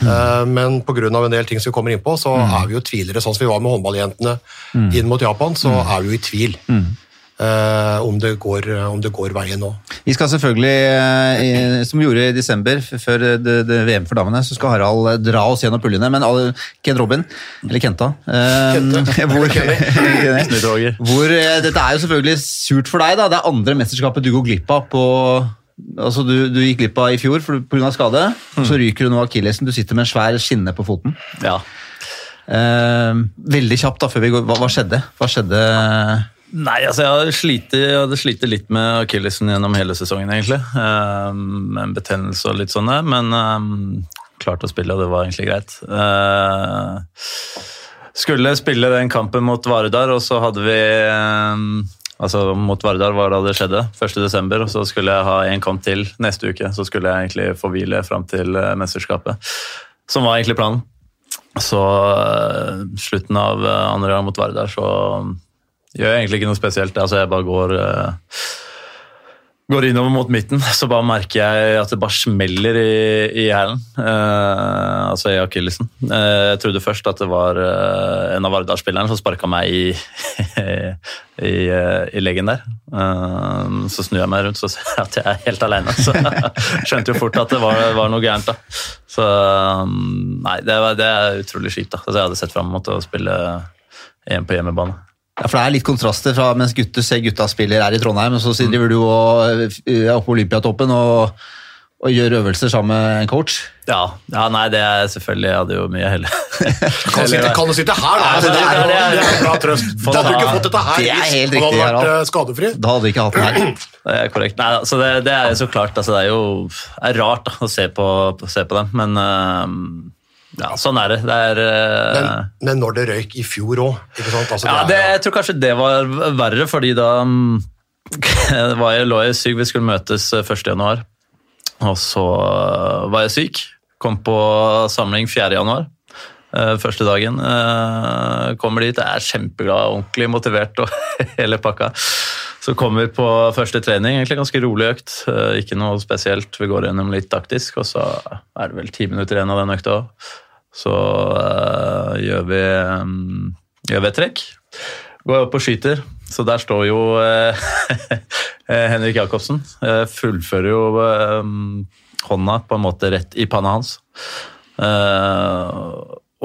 Eh, men pga. en del ting som vi kommer inn på, så er vi jo tvilere. Sånn som vi var med håndballjentene inn mot Japan, så er vi jo i tvil Uh, om, det går, om det går veien nå. Vi skal selvfølgelig, eh, som vi gjorde i desember, før det, det VM for damene, så skal Harald eh, dra oss gjennom puljene. Men Ken Robin, eller Kenta uh, hvor, hvor, eh, Dette er jo selvfølgelig surt for deg. da. Det er andre mesterskapet du går glipp av på Altså, du, du gikk glipp av i fjor pga. skade. Så ryker du nå akillesen. Du sitter med en svær skinne på foten. Ja. Eh, veldig kjapt, da, før vi går. Hva, hva skjedde? Hva skjedde? Nei, altså jeg hadde slitt, jeg hadde slitt litt med akillesen gjennom hele sesongen, egentlig. Eh, Med en betennelse og litt sånn der, men um, klarte å spille, og det var egentlig greit. Uh, skulle spille den kampen mot Varedar, og så hadde vi eh, Altså Mot Vardar var da det skjedde, 1.12., og så skulle jeg ha en kamp til neste uke. Så skulle jeg egentlig få hvile fram til eh, mesterskapet, som var egentlig planen. Så eh, slutten av eh, andre gang mot Vardar, så gjør jeg egentlig ikke noe spesielt. Altså Jeg bare går Går innover mot midten, så bare merker jeg at det bare smeller i, i hælen. Uh, altså i akillesen. Uh, jeg trodde først at det var uh, en av Vardar-spillerne som sparka meg i, i, i leggen der. Så snur jeg meg rundt så ser jeg at jeg er helt aleine. Så skjønte jo fort at det var, var noe gærent. da. Så um, nei, det, var, det er utrolig kjipt. da. Altså, jeg hadde sett fram mot å spille EM på hjemmebane. Ja, for Det er litt kontraster fra mens gutter ser gutta spiller her i Trondheim, og så driver du og er oppe på Olympiatoppen og, og gjør øvelser sammen med en coach. Ja, ja, nei, det er selvfølgelig Jeg hadde jo mye heller. Kan du sitte, kan du sitte her, da? Ja, det, det er- er, det er- det er bra trøst. Da hadde du ikke fått dette her Det er hvis helt hadde vært Harald. eh, skadefri. Da hadde vi ikke hatt den her. Det er korrekt. Nei, altså det, det er jo så klart. Altså det er jo er rart da, å se på, se på dem, men øhm, ja, sånn er det. Det er uh... Men, men når det røyk i fjor òg. Altså, ja, det Jeg tror kanskje det var verre, fordi da mm, var jeg, lå jeg syk. Vi skulle møtes øh, 1. januar, og så øh, var jeg syk. Kom på samling 4. januar. øh, Første dagen. Kommer dit, er kjempeglad, ordentlig motivert og hele pakka. Så kommer vi på første trening, egentlig ganske rolig økt. Ikke noe spesielt. Vi går gjennom litt taktisk, og så er det vel ti minutter igjen av den økta. Så øh, gjør vi mm, gjør vi et trekk. Går opp og skyter. Så der står jo eh, Henrik Jacobsen. Fullfører jo hånda på en måte rett i panna hans.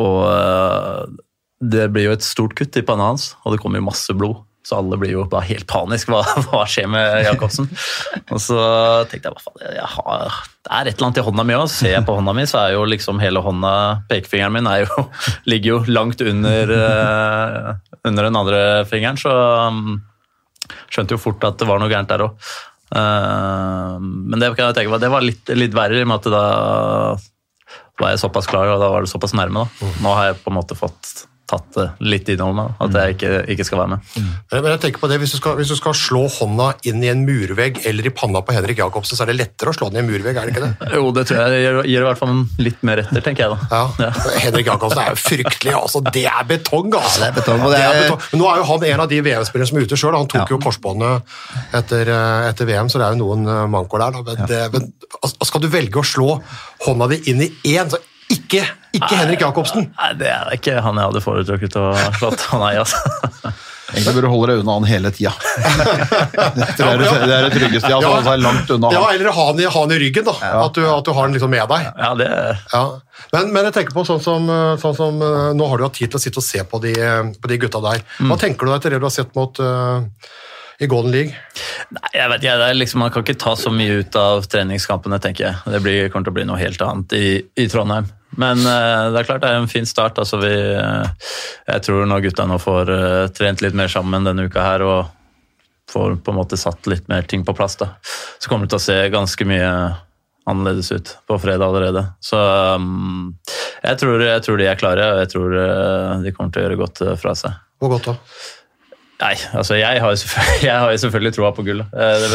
Og det blir jo et stort kutt i panna hans, og det kommer jo masse blod. Så alle blir jo bare helt panisk. Hva, hva skjer med Jacobsen? Og så tenkte jeg hva det er et eller annet i hånda mi òg. Ser jeg på hånda mi, så er jo liksom hele hånda Pekefingeren min jo, ligger jo langt under, eh, under den andre fingeren, så um, skjønte jo fort at det var noe gærent der òg. men det kan jeg tenke det var litt, litt verre, i og med at da var jeg såpass klar, og da var det såpass nærme. da. Nå har jeg på en måte fått tatt det litt innover meg, at jeg ikke, ikke skal være med. Men jeg tenker på det, hvis du, skal, hvis du skal slå hånda inn i en murvegg eller i panna på Henrik Jacobsen, så er det lettere å slå den i en murvegg, er det ikke det? Jo, det tror jeg gir, gir i hvert fall litt mer etter, tenker jeg da. Ja. Henrik Jacobsen er jo fryktelig, altså. Det er betong, altså. det er betong, og det er- betong. Men nå er jo han en av de VM-spillerne som er ute sjøl. Han tok Ja. jo korsbåndet etter, eh, etter VM, så det er jo noen eh, mankoer der. Da. Men, det, men altså, skal du velge å slå hånda di inn i én, så ikke, ikke Henrik Jacobsen. Nei, det er ikke han jeg hadde foretrukket å slått Nei, altså. Egentlig burde du holde deg unna han hele tida. Det er det, det, er det tryggeste. Altså, Ja. holde seg langt unna Ja, eller ha han i, ha han i ryggen, da. At, du, at du har han liksom med deg. Ja, det Ja. Men, men jeg tenker på sånn som, sånn som eh, Nå har du hatt tid til å sitte og se på de, på de gutta der. Hva tenker du etter det du har sett mot eh, i Golden League? Nei, jeg vet ikke, det liksom, Man kan ikke ta så mye ut av treningskampene, tenker jeg. Det blir, kommer til å bli noe helt annet i, i Trondheim. Men uh, det er klart det er en fin start. Altså, vi, uh, jeg tror når gutta nå får uh, trent litt mer sammen denne uka her og får på en måte satt litt mer ting på plass, da, så kommer det til å se ganske mye annerledes ut på fredag allerede. Så um, jeg, tror, jeg tror de er klare, og jeg tror de kommer til å gjøre godt fra seg. Hvor godt da? Nei, altså jeg har jo selvfølgelig, selvfølgelig troa på gullet. Eh, Det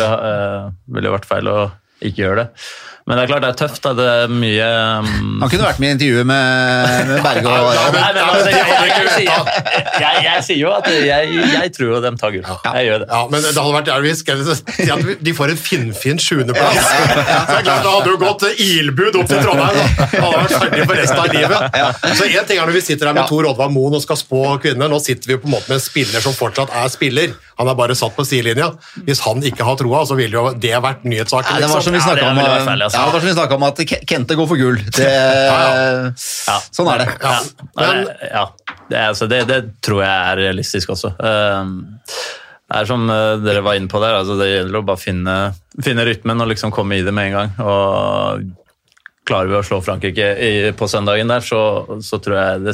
ville eh, vært feil å ikke gjøre det. Men det er klart det er tøft. da, Det er mye um, Han kunne vært med i intervjuet med, med Berge og Ja, Nei, men altså, jeg, jeg, jeg, jeg, jeg sier jo at jeg, jeg tror jo de tar gull. Jeg gjør det. Ja, men det hadde vært jævlig si at de får en finfin sjuendeplass. Så det er klart, Da hadde jo gått ilbud opp til Trondheim. Da. Det hadde vært ferdig for resten av livet. Så en ting er når vi sitter her med Tor Oddvar Moen og skal spå kvinner. Nå sitter vi på en måte med en spiller som fortsatt er spiller. Han er bare satt på sidelinja. Hvis han ikke har troa, så ville jo det vært nyhetssaken. Nei, det var som vi Ja, det snakka om, veldig feil, altså. ja, det var som vi snakket om at Kente går for gull. Det, Ja. Sånn er det. Ja, Men, ja, det, altså, det, det tror jeg er realistisk også. Um, Det er som uh, dere var inne på der, altså, det gjelder å bare finne, finne rytmen og liksom komme i det med en gang. Og klarer vi å slå Frankrike i, på søndagen der, så, så tror jeg det,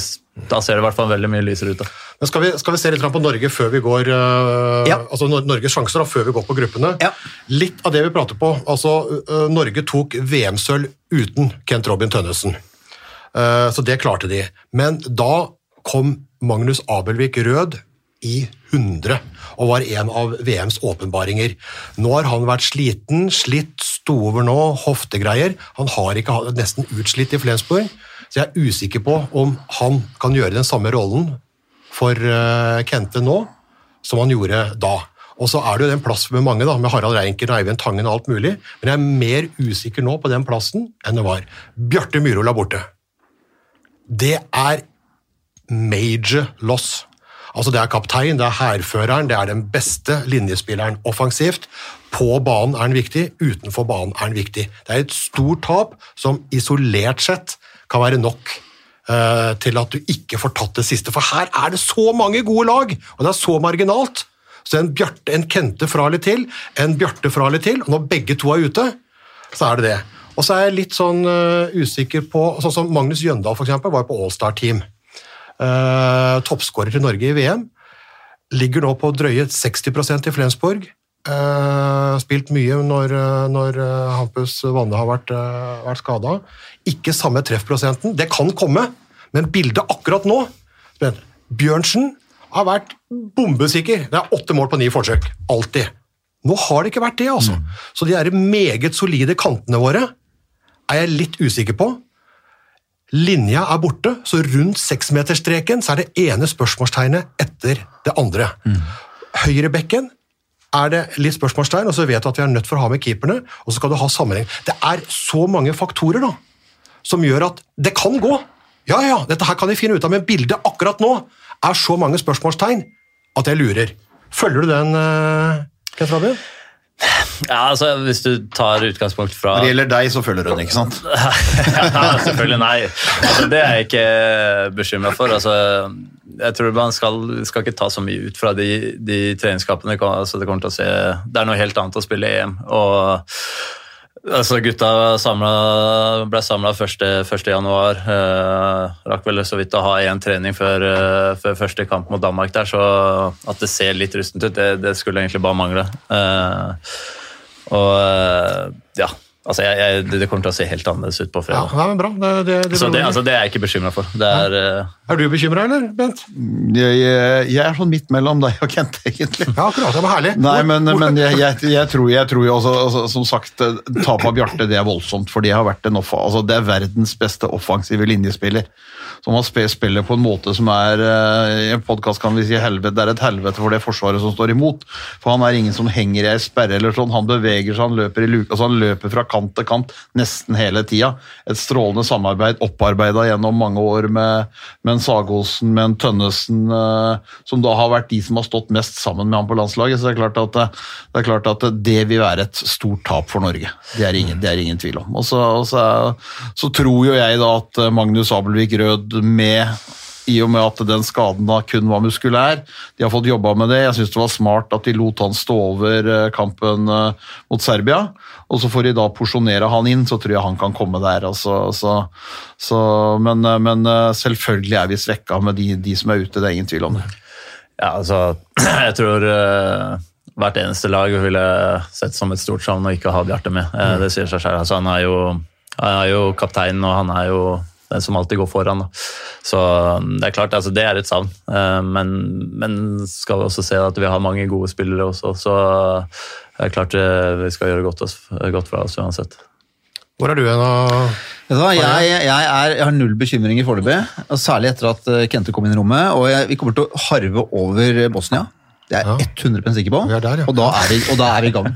da ser det i hvert fall veldig mye lysere ut. Da. men skal, vi, skal vi se litt på Norge før vi går uh, Ja. altså Nor- Norges sjanser da, før vi går på gruppene? Ja. Litt av det vi prater på. altså uh, Norge tok VM-sølv uten Kent Robin Tønnesen. Uh, så det klarte de. Men da kom Magnus Abelvik Rød i 100 og var en av VMs åpenbaringer. Nå har han vært sliten, slitt, sto over nå, hoftegreier. Han har ikke hatt- nesten utslitt i Flensburg, så jeg er usikker på om han kan gjøre den samme rollen for eh, Kente nå som han gjorde da. Og så er det jo den plass med mange, da, med Harald Reinken og Eivind Tangen og alt mulig, men jeg er mer usikker nå på den plassen enn det var. Bjarte Myhrvold er borte. Det er major loss. Altså Det er kaptein, det er hærføreren, det er den beste linjespilleren offensivt. På banen er han viktig, utenfor banen er han viktig. Det er et stort tap som isolert sett kan være nok eh, til at du ikke får tatt det siste. For her er det så mange gode lag, og det er så marginalt. Så en, Bjarte, en Kente fra eller til, en Bjarte fra eller til, og når begge to er ute, så er det det. Og så er jeg litt sånn uh, usikker på Sånn som Magnus Jøndal eksempel, var jo på Allstar-team. Uh, Toppskårer til Norge i VM. Ligger nå på drøye 60% i Flensborg. Uh, spilt mye når, når Hampus Wanne har vært, uh, vært skada. Ikke samme treffprosenten. Det kan komme, men bildet akkurat nå Bjørnsen har vært bombesikker. Det er åtte mål på ni forsøk. Alltid. Nå har det ikke vært det, altså. Så de der meget solide kantene våre er jeg litt usikker på. Linja er borte, så rundt seksmeterstreken så er det ene spørsmålstegnet etter det andre. Høyrebekken er det litt spørsmålstegn, og så vet du at vi er nødt for å ha med keeperne, og så skal du ha sammenheng. Det er så mange faktorer da, som gjør at det kan gå. Ja, ja, dette her kan vi finne ut av, men bildet akkurat nå er så mange spørsmålstegn at jeg lurer. Følger du den, uh, Kent Fabian? Ja, altså Hvis du tar utgangspunkt fra Når det gjelder deg, så følger hun, ikke sant? ja, selvfølgelig nei. Altså, det er jeg ikke bekymra for. Altså, jeg tror man skal, skal ikke ta så mye ut fra de, de treningskampene. Altså, det, kommer til å se, det er noe helt annet å spille EM. Og, altså, gutta samlet, ble samla 1. januar. Eh, rakk vel så vidt å ha én trening før, eh, før første kamp mot Danmark der, så at det ser litt rustent ut, det, det skulle egentlig bare mangle. Eh, og eh, ja, altså jeg, jeg, det kommer til å se helt annerledes ut på fredag. ja men bra. Det, det, det Så det, altså, det er jeg ikke bekymra for. Det er, eh, Er du bekymra, eller, Bent? Jeg, jeg, jeg er sånn midt mellom deg og Kent, egentlig. Ja, akkurat. Det var herlig. Nei, men, men jeg, jeg, jeg, tror, jeg tror jo også, altså, som sagt, tapet av Bjarte det er voldsomt, for det har vært en offa, altså, det er verdens beste offensive linjespiller. Som spe- spiller på en måte som er eh, I en podkast kan vi si helvete, det er et helvete for det forsvaret som står imot. For han er ingen som henger i ei sperre eller sånn. Han beveger seg, han løper i luka. altså han løper fra kant til kant nesten hele tida. Et strålende samarbeid opparbeida gjennom mange år med, med en Sagosen, med en Tønnesen, eh, som da har vært de som har stått mest sammen med ham på landslaget. Så det er klart at det, det, er klart at det vil være et stort tap for Norge. Det er ingen, det er ingen tvil om. Og så, og så, så tror jo jeg da at Magnus Abelvik Rød med i og med at den skaden da kun var muskulær. De har fått jobba med det. Jeg syns det var smart at de lot han stå over eh, kampen eh, mot Serbia. Og så får de da porsjonere han inn, så tror jeg han kan komme der. Altså, så, så, men, eh, men selvfølgelig er vi svekka med de, de som er ute, det er ingen tvil om det. Ja, altså, jeg tror hvert eneste lag ville sett som et stort savn å ikke ha Bjarte med. Eh, det sier seg selv. Altså, han, er jo, han er jo kapteinen, og han er jo den som alltid går foran. Da. Så um, det er klart, altså, det er et savn. Eh, men, men skal vi også se at vi har mange gode spillere også, så det er klart eh, vi skal gjøre godt, oss, godt for oss uansett. Hvor er du hen? jeg, jeg, er, jeg har null bekymringer foreløpig, særlig etter at eh, Kente kom inn i rommet. og jeg, Vi kommer til å harve over Bosnia. Det er jeg 100 sikker på. Vi er der, ja. og, da er vi, og da er vi i gang.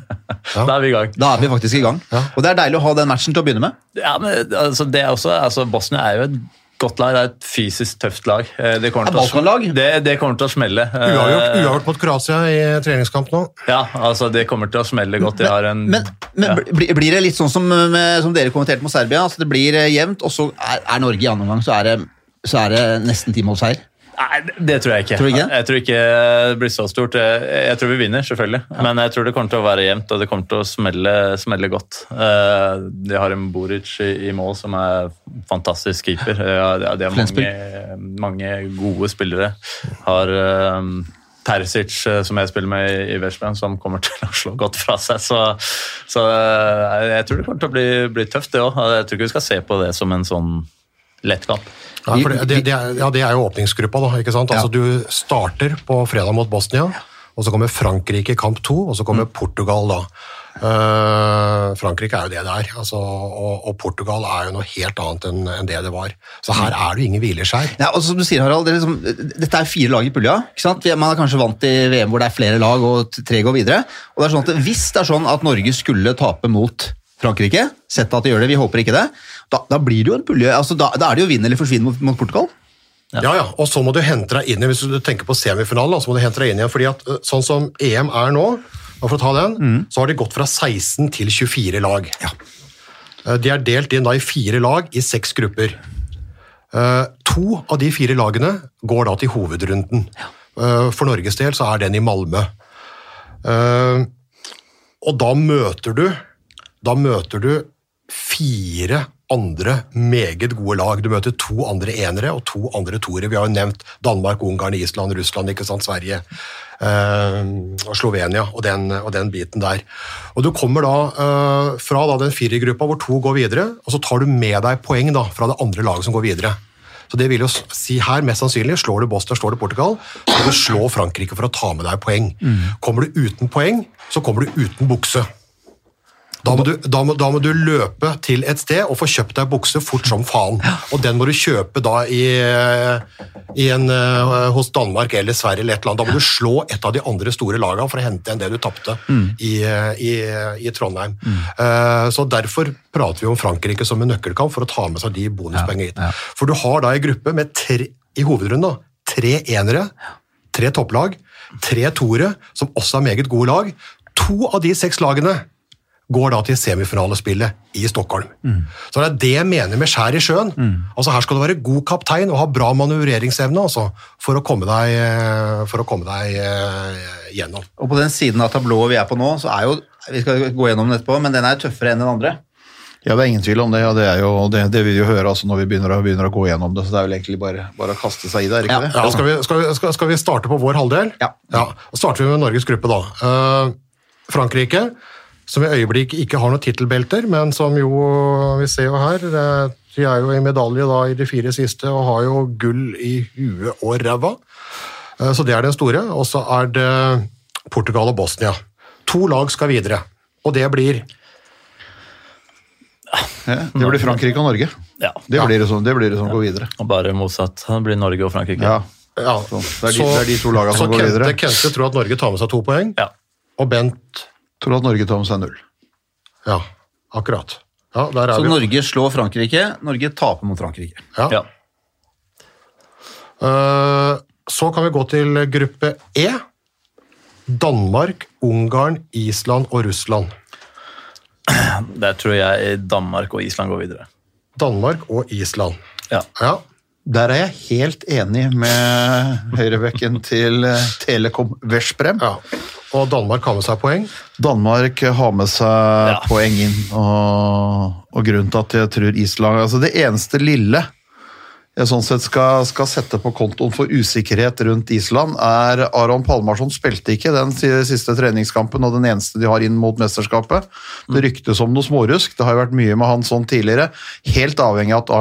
Da er vi i gang. Da er vi faktisk i gang. Ja. Og det er deilig å ha den matchen til å begynne med. Ja, men altså, det er også, altså, Bosnia er jo et godt lag. Det er et fysisk tøft lag. Eh, Det kommer, Er til, å, det, det kommer til å smelle. Eh, Uavgjort, uavgjort mot Kroatia i treningskamp nå. Ja, altså det kommer til å smelle godt. Men, har en, Men, men ja. bli- blir det litt sånn som, som dere kommenterte mot Serbia? altså Det blir eh, jevnt, og så er, er Norge i andre omgang, så er det, så er det nesten timålsseier. Nei, det tror jeg ikke. Tror ikke? Jeg tror ikke det blir så stort. Jeg tror vi vinner, selvfølgelig. Men jeg tror det kommer til å være jevnt, og det kommer til å smelle, smelle godt. Eh, De har en Boric i, mål som er fantastisk keeper. De har- de har mange, mange gode spillere. Har eh, Terzic, eh, som jeg spiller med i- Vestland, som kommer til å slå godt fra seg. Så, så jeg tror det kommer til å bli, bli tøft, det òg. Jeg tror ikke vi skal se på det som en sånn lett kamp. Ja, for det, det, det, er, ja, det er jo åpningsgruppa, da. ikke sant? Altså, Du starter på fredag mot Bosnia, og så kommer Frankrike i kamp to, og så kommer Portugal da. Uh, Frankrike er jo det det er, altså, og, og Portugal er jo noe helt annet enn en det det var. Så her er det jo ingen hvileskjær. Ja, og som du sier, Harald, det er liksom, Dette er fire lag i pulja. ikke sant? Man er kanskje vant til VM hvor det er flere lag og tre går videre. Og det er sånn at Hvis det er sånn at Norge skulle tape mot Frankrike, sett at de gjør det, vi håper ikke det, da, da blir det jo en pulje. altså Da, da er det jo vinn eller forsvinn mot, mot Portugal. Ja, ja, og så må du hente deg inn i, hvis du tenker på semifinalen, så må du hente deg inn igjen, fordi at øh, sånn som EM er nå, og for å ta den, så har de gått fra 16 til 24 lag. Ja. De er delt inn da i fire lag i seks grupper. Eh, To av de fire lagene går da til hovedrunden. Ja. For Norges del så er den i Malmö. Eh, Og da møter du da møter du fire andre meget gode lag. Du møter to andre enere og to andre toere. Vi har jo nevnt Danmark, Ungarn, Island, Russland, ikke sant, Sverige, eh, og Slovenia og den, og den biten der. Og Du kommer da eh, fra da den firergruppa hvor to går videre, og så tar du med deg poeng da fra det andre laget som går videre. Så det vil jo si her, mest sannsynlig, Slår du Bosnia, slår du Portugal, så kan du slå Frankrike for å ta med deg poeng. Kommer du uten poeng, så kommer du uten bukse. Da må, du, da, må, da må du løpe til et sted og få kjøpt deg bukse fort som faen. Og den må du kjøpe da i, i en, eh, hos Danmark eller Sverige eller et eller annet. Da må du slå et av de andre store lagene for å hente igjen det du tapte i, i, i Trondheim. Eh, Så derfor prater vi om Frankrike som en nøkkelkamp for å ta med seg de bonuspengene hit. For du har da en gruppe med tre, i hovedrunden tre enere, tre topplag, tre toere, som også er meget gode lag. To av de seks lagene går da til semifinalespillet i Stockholm. Så det er det jeg mener med skjær i sjøen. Altså Her skal du være god kaptein og ha bra manøvreringsevne altså, for å komme deg, for å komme deg eh, gjennom. Og på den siden av tablået vi er på nå, så er jo Vi skal gå gjennom den etterpå, men den er tøffere enn den andre. Ja, det er ingen tvil om det, Ja, det, er jo, det, det vil vi jo høre altså, når vi begynner å, begynner å gå gjennom det. Så det er vel egentlig bare, bare å kaste seg i det, er ikke Ja. det? Ja, skal, vi, skal, vi, skal, skal vi starte på vår halvdel? Ja. ja. starter vi med Norges gruppe, da. Uh, Frankrike, som i øyeblikket ikke har noen tittelbelter, men som jo Vi ser jo her eh, De er jo i medalje da i de fire siste og har jo gull i huet og ræva. Eh, så det er den store. Og så er det Portugal og Bosnia. To lag skal videre, og det blir Ja, det blir Frankrike og Norge. Ja, Det blir det som, det blir det som går videre. og bare motsatt. Det blir Norge og Frankrike. Ja, ja, så det, er de, det er de to lagene så som går Kente, videre. Kente tror at Norge tar med seg to poeng, Ja. og Bent Tror at Norge tar med seg null. Ja, akkurat. Ja, der er Så vi. Norge slår Frankrike, Norge taper mot Frankrike. Ja. Ja. Eh, Så kan vi gå til gruppe E. Danmark, Ungarn, Island og Russland. Der tror jeg Danmark og Island går videre. Danmark og Island. Ja. Ja. Der er jeg helt enig med høyrebekken til eh, Telekom Veszprem. Ja. Og Danmark har med seg poeng. Danmark har med seg Ja. poeng inn, og, og grunnen til at jeg tror Island altså Det eneste lille jeg sånn sett skal, skal sette på kontoen for usikkerhet rundt Island, er Aron Palmarsson spilte ikke den siste treningskampen, og den eneste de har inn mot mesterskapet. Det ryktes om noe smårusk, det har jo vært mye med han sånn tidligere. Helt avhengig av at,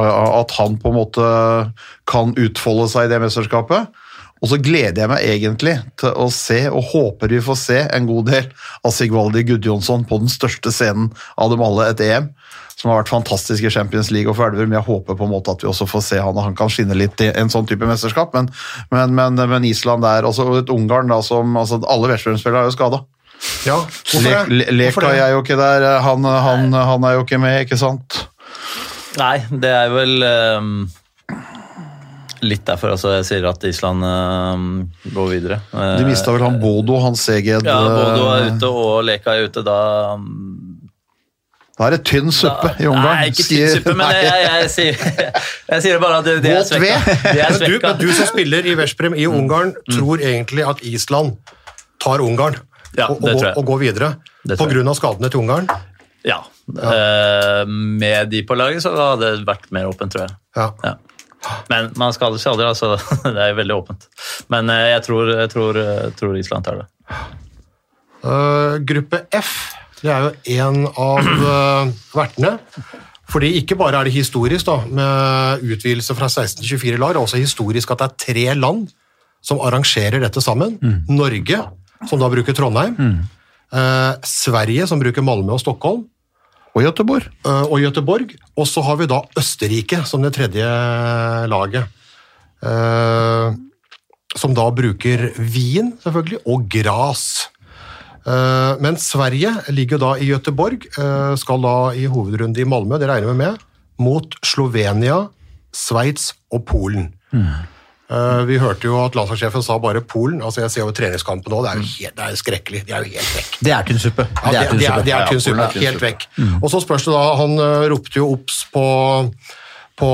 at han på en måte kan utfolde seg i det mesterskapet. Og så gleder jeg meg egentlig til å se, og håper vi får se, en god del av Sigvaldi Gudjonsson på den største scenen av dem alle, et EM. Som har vært fantastisk i Champions League og for Elverum. Jeg håper på en måte at vi også får se han, og han kan skinne litt i en sånn type mesterskap. Men, men, men, men Island der, også et Ungarn da, som altså Alle Vestlandsspillere er jo skada. Ja, hvorfor det? Le, Le, Leka er jo ikke der, han, han, han er jo ikke med, ikke sant? Nei, det er vel ehm, litt derfor altså, jeg sier at Island ehm, går videre. Eh, De mista vel han Bodo, han Seged Ja, Bodo er eh, ute og Leka er ute. Da Da er det tynn suppe i Ungarn. Nei, ikke tynn suppe, men jeg, jeg, jeg, sier, jeg sier bare at det, det er svekka. Det er svekka. Men du, men du som spiller i Veszprem i Ungarn, tror egentlig at Island tar Ungarn Ja, og, og, og går videre Det på grunn av skadene til Ungarn? Ja. Eh, med de på laget så hadde det vært mer åpent, tror jeg. Ja. Men man skader seg aldri, altså. Det er veldig åpent. Men eh, jeg tror, jeg tror, jeg tror Island tar det. Uh, gruppe F det er jo en av uh, vertene. Fordi ikke bare er det historisk da, med utvidelse fra 16 til 24 lag, det er også historisk at det er tre land som arrangerer dette sammen. Norge, som da bruker Trondheim. eh, Sverige, som bruker Malmö og Stockholm. Og Göteborg. eh, og Göteborg. Og så har vi da Østerrike som det tredje laget. eh, som da bruker vin, selvfølgelig, og gras. Eh, men Sverige ligger da i Göteborg, skal da i hovedrunde i Malmö, det regner vi med, mot Slovenia, Sveits og Polen. Eh, vi hørte jo at landslagssjefen sa bare Polen. altså Jeg ser jo treningskampen nå, det er jo helt, det er skrekkelig. De er jo helt vekk. Det er tynn suppe. Ja, det, det, er, det er tynn suppe. Helt vekk. Og så spørs det da Han øh, ropte jo obs på på,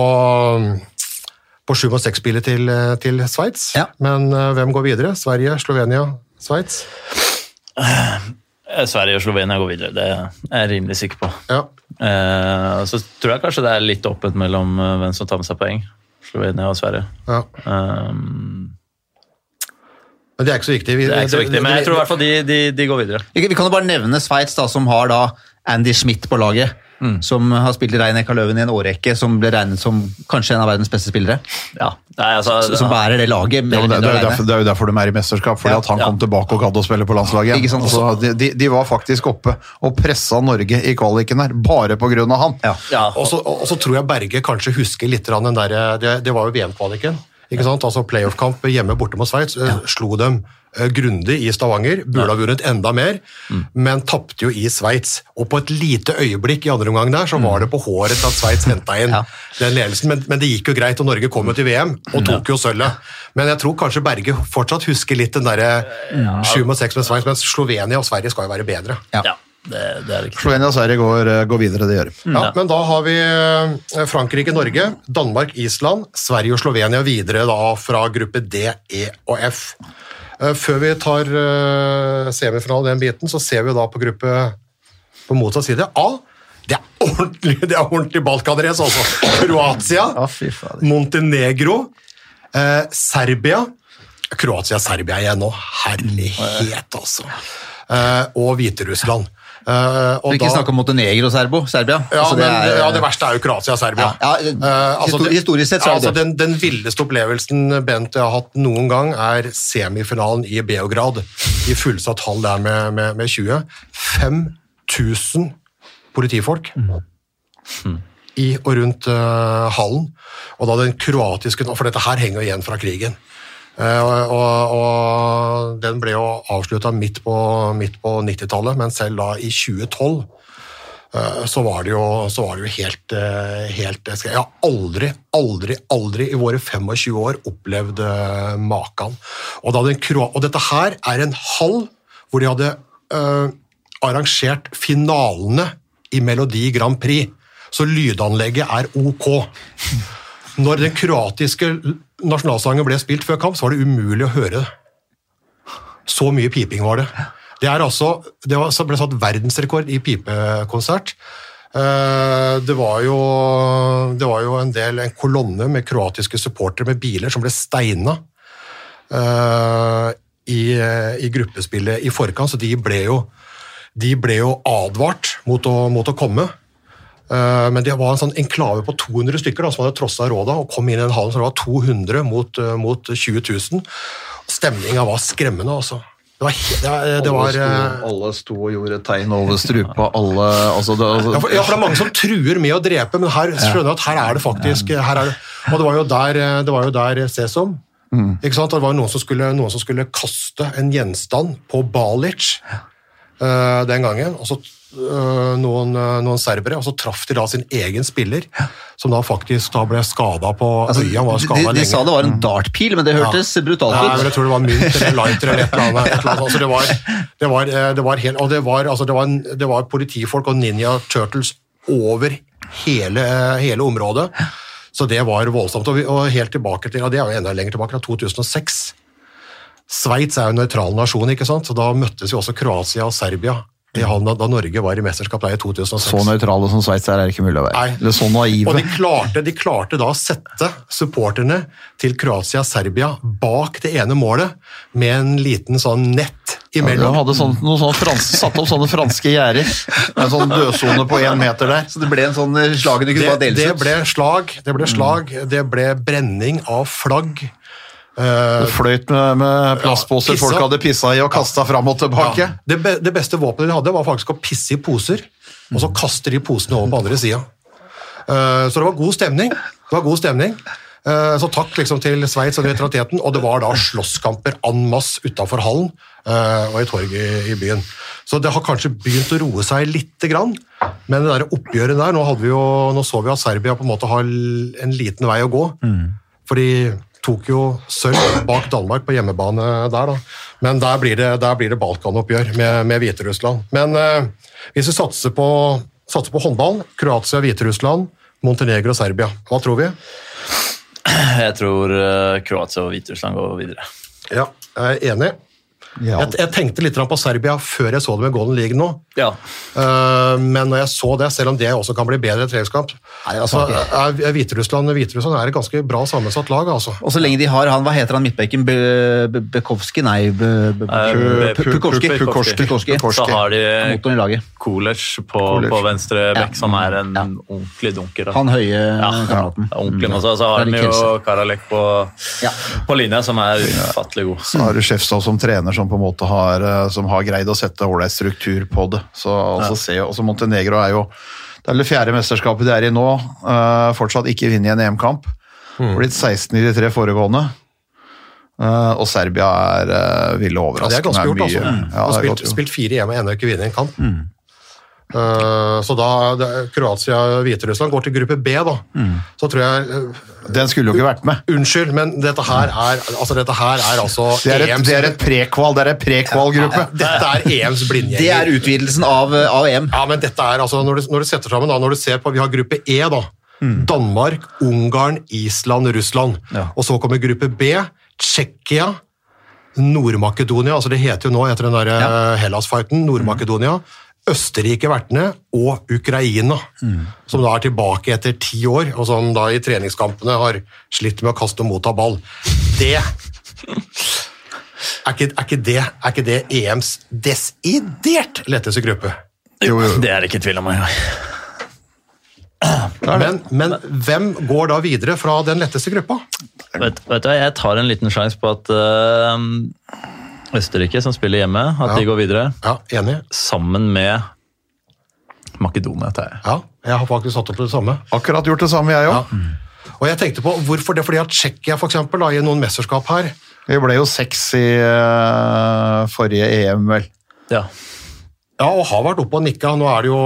på 7 og 6-spillet til, øh, til Sveits. Ja. Men uh, hvem går videre? Sverige, Slovenia, Sveits? Uh, Sverige og Slovenia går videre, det er jeg rimelig sikker på. Ja. Uh, så tror jeg kanskje det er litt åpent mellom eh, hvem som tar med seg poeng. Slovenia og Sverige. ja. Um, Men det er ikke så viktig. Vi- det er ikke så viktig, men jeg tror i hvert fall de, de, de går videre. Vi vi kan jo bare nevne Sveits, som har da Andy Schmidt på laget. Som har spilt i Rein-Eka Løven i en årrekke, som ble regnet som kanskje en av verdens beste spillere. Ja, nei, altså, Som bærer det laget. Ja, men det, det, er derfor, det er jo derfor de er i mesterskap, fordi Ja, at han ja. kom tilbake og gadd å spille på landslaget. Ikke sant? Altså, de, de, de var faktisk oppe og pressa Norge i kvaliken her, bare på grunn av han. Ja. ja, Og så, og så tror jeg Berge kanskje husker litt den der, det, det var jo VM-kvaliken. ikke sant? Altså Playoff-kamp hjemme borte mot Sveits. Ja. Slo dem grundig i Stavanger. Burde ha vunnet enda mer, men tapte jo i Sveits. Og på et lite øyeblikk i andre omgang der, så var det på håret til at Sveits henta inn Ja. den ledelsen. Men, men det gikk jo greit, og Norge kom jo til VM og tok jo sølvet. Men jeg tror kanskje Berge fortsatt husker litt den derre sju mot seks med Sveits, mens Slovenia og Sverige skal jo være bedre. Ja. ja det, det er viktig. Slovenia og Sverige går, eh, går videre, det gjør de. Ja, Men da har vi eh, Frankrike-Norge, Danmark-Island, Sverige og Slovenia videre da fra gruppe D, E og F. Eh, Før vi tar uh, semifinalen den biten, så ser vi da på gruppe på motsatt side. A. Det er ordentlig, det er ordentlig Balkanrace, altså. Kroatia. Montenegro, eh, Serbia Kroatia-Serbia igjen nå. Herlighet, altså. Eh, og Hviterussland. Eh, og ikke da- snakke om Montenegro og Serbo, Serbia. ja, Altså, men er- det, ja, det verste er jo Kroatia og Serbia. Ja, ja, Eh, altså, historisk sett så er det altså, den, den villeste opplevelsen Bent har hatt noen gang, er semifinalen i Beograd. I fullsatt hall der med, med, med 20. 5000 politifolk i og rundt uh, hallen. Og da den kroatiske For dette her henger igjen fra krigen. Eh, og, og, og den ble jo avslutta midt på, på 90-tallet, men selv da i 2012 eh, så var det jo, var det jo helt, eh, helt Jeg har aldri, aldri, aldri i våre 25 år opplevd maken. Og, og dette her er en hall hvor de hadde eh, arrangert finalene i Melodi Grand Prix. Så lydanlegget er ok. når den kroatiske nasjonalsangen ble spilt før kamp, så var det umulig å høre det. Så mye piping var det. Det, altså, det ble satt verdensrekord i pipekonsert. Eh, Det var, jo, det var jo en del, en kolonne med kroatiske supportere med biler som ble steina eh, i, i gruppespillet i forkant, så de ble jo, de ble jo advart mot å, mot å komme. Eh, Men det var en sånn enklave på 200 stykker da, som hadde trossa råda og kom inn i den hallen, så det var 200 mot, eh, mot 20 000. Stemninga var skremmende, altså. Det var, det, var- det var alle, eh, sto, alle sto og gjorde tegn over strupa, alle altså, det, altså, ja for, ja, for det er mange som truer med å drepe, men her skjønner jeg at her er det faktisk her er det, Og det var jo der, eh, det var jo der Sesom ikke sant? Det var noen som, skulle, noen som skulle kaste en gjenstand på Balic uh, den gangen. og så eh, noen, eh, noen serbere, og så traff de da sin egen spiller, som da faktisk da ble skada på Altså, øya. var de, de, de sa det var en dartpil, men det hørtes brutalt ut. Nei, men jeg tror det var mynt eller lighter eller et eller annet. Et eller annet. Altså, det, var, det, var, eh, det var helt, og det var, altså, det, var, det var politifolk og Ninja Turtles over hele, eh, hele området. Så det var voldsomt. Og, vi, og helt tilbake til, og det er jo enda lenger tilbake, fra 2006. Sveits er jo en nøytral nasjon, ikke sant? så da møttes jo også Kroatia og Serbia i da, da Norge var i mesterskap der i 2006. så nøytrale som sveitsere er, er det ikke mulig å være. Nei. Eller så naive. Og de klarte, de klarte da å sette supporterne til Kroatia-Serbia bak det ene målet med en liten sånn nett De imellom. hadde sånn, noen sånne franske, satt opp sånne franske gjerder. En sånn dødsone på én meter der. Så det ble en sånn eh, slag du kunne Det, bare deles det ble slag, det ble slag, det ble brenning av flagg. Eh, Det fløyt med, med plastposer Ja, folk hadde pissa i og kasta fram og tilbake. ja. det, be, det beste våpenet de hadde, var faktisk å pisse i poser, og så kaste de posene over på andre sida. så det var god stemning. Det var god stemning. Uh, så takk liksom til Sveits og nøytraliteten, og det var da slåsskamper en masse utafor hallen eh, og i torget i, i byen. Så det har kanskje begynt å roe seg lite grann, men det der oppgjøret der, nå, jo, nå så vi at Serbia på en måte har en liten vei å gå. mm. de tok jo sølv bak Danmark på hjemmebane der, da. Men der blir det, der blir det Balkan-oppgjør med, med Hviterussland. Men eh, hvis vi satser på, satser på håndball, Kroatia, Hviterussland, Montenegro og Serbia, hva tror vi? Jeg tror eh, Kroatia og Hviterussland går videre. Ja, jeg er enig. Ja. Jeg, jeg tenkte litt på Serbia før jeg så det med Golden League nå. Ja. Uh, men når jeg så det, selv om det også kan bli bedre treningskamp, Nei, det var så svakt. er Hviterussland, Hviterussland er et ganske bra sammensatt lag. altså. Og så lenge de har han, hva heter han midtbekken? Bekovskij? Be- Nei, Pukorski. Så har de Motoren i laget. Kolec på, på venstre bekk, som er en ordentlig dunker. da. Han høye kameraten. ja, ordentlig. Så har de jo Karalek på, Ja. på linja, som er ufattelig god. Så har du Skjefstad som trener som på en måte har, eh, som har greid å sette ålreit struktur på det. Så altså, se, også Montenegro er jo det er det fjerde mesterskapet de er i nå. Uh, fortsatt ikke vunnet en EM-kamp. Blitt 16 i de tre foregående. Uh, og Serbia er uh, ville Ja, overraskende. det er ganske gjort, altså. Ja, spilt, spilt fire hjemme og ennå ikke vunnet en kamp. Eh, så da Kroatia og Hviterussland går til gruppe B, da. Så tror jeg eh, Den skulle jo ikke vært med. Unnskyld, men dette her er altså, dette her er altså Det er et, EMs det er et prekval, det er et prekvalgruppe. Dette er EMs blindgjenger. Det er utvidelsen av, av EM. Ja, men dette er altså, når du, når du setter sammen, da, når du ser på, vi har gruppe E da, Danmark, Ungarn, Island, Russland. Og så kommer gruppe B, Tsjekkia, Nord-Makedonia, altså det heter jo nå etter den der eh, Hellas-fighten, Nord-Makedonia, Østerrike vertene og Ukraina, som da er tilbake etter ti år, og som da i treningskampene har slitt med å kaste og motta ball. Det er ikke, er ikke, det, er ikke det EMs desidert letteste gruppe? Jo, Det er det ikke tvil om Jeg. Men, men hvem går da videre fra den letteste gruppa? Vet, vet du, hva, jeg tar en liten sjanse på at eh, Østerrike, som spiller hjemme, at de går videre. Ja, enig. Sammen med Makedonia, tar jeg. Ja, jeg har faktisk satt opp det samme. Akkurat gjort det samme, jeg òg. Og jeg tenkte på, hvorfor det? Fordi at Tsjekkia for eksempel, da, i noen mesterskap her Vi ble jo seks i uh, forrige EM, vel. Ja. Ja, og har vært oppe og nikka. Nå er det jo,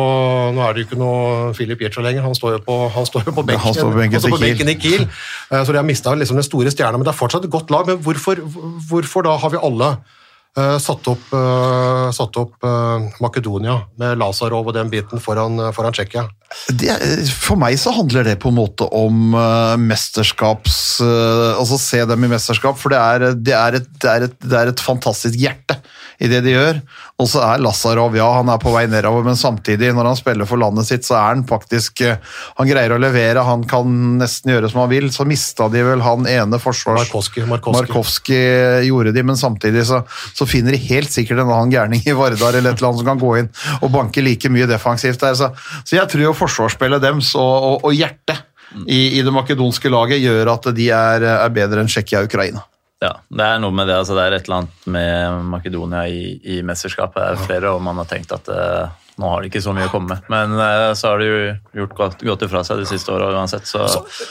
er det jo ikke noe Filip Jecha lenger. Han står jo på, han står jo på benken, han står på benken på benken i Kiel. Eh, Så de har mista liksom den store stjerna, men det er fortsatt et godt lag. Men hvorfor, hvorfor da har vi alle uh, satt opp, uh, satt opp uh, Makedonia med Lazarov og den biten foran, foran Tsjekkia? det, for meg så handler det på en måte om mesterskaps Altså se dem i mesterskap, for det er, det er, et, det er, et, det er et fantastisk hjerte i det de gjør. Og så er Lazarov, ja, han er på vei nedover, men samtidig, når han spiller for landet sitt, så er han faktisk eh, Han greier å levere, han kan nesten gjøre som han vil. Så mista de vel han ene forsvars... Markowski, Markowski. Markowski gjorde de, men samtidig så, så finner de helt sikkert en annen gærning i Vardar eller et eller annet som kan gå inn og banke like mye defensivt der. Så, så jeg tror jo forsvarsspillet dems og, og, og hjertet i, i det makedonske laget gjør at de er, er bedre enn Tsjekkia og Ukraina. Ja, det er noe med det. altså Det er et eller annet med Makedonia i, i mesterskapet. Det er flere, og man har tenkt at eh, nå har de ikke så mye å komme med. Men uh, så har de jo gjort godt, godt ifra seg de siste åra uansett, så,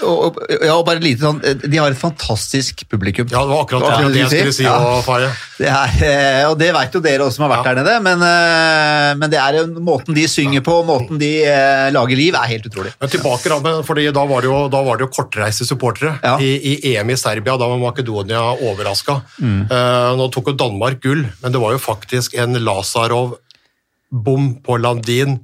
Og, og, ja, og bare lite sånn, De har et fantastisk publikum. Ja, det var akkurat Hva det, jeg skulle si. Ja. og Faye. Det er, eh, og det vet jo dere også som har vært der nede, men, uh, men det er jo måten de synger på, måten de uh, lager liv, er helt utrolig. Men tilbake, da, men- fordi da var det jo, da var det jo kortreiste supportere. Ja. I, I EM i Serbia, da var Makedonia overraska. nå tok jo Danmark gull, men det var jo faktisk en Lazarov-bom på Landin.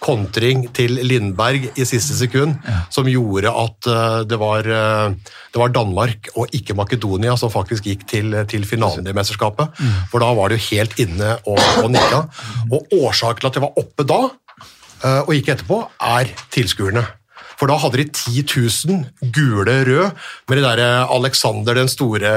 Kontring til Lindberg i siste sekund, som gjorde at eh, det var, eh, det var Danmark og ikke Makedonia som faktisk gikk til, til finalen i mesterskapet. For da var det jo helt inne og, og nikka. Og årsaken til at det var oppe da, eh, og ikke etterpå, er tilskuerne. For da hadde de 10 000 gule rød med de der Alexander den store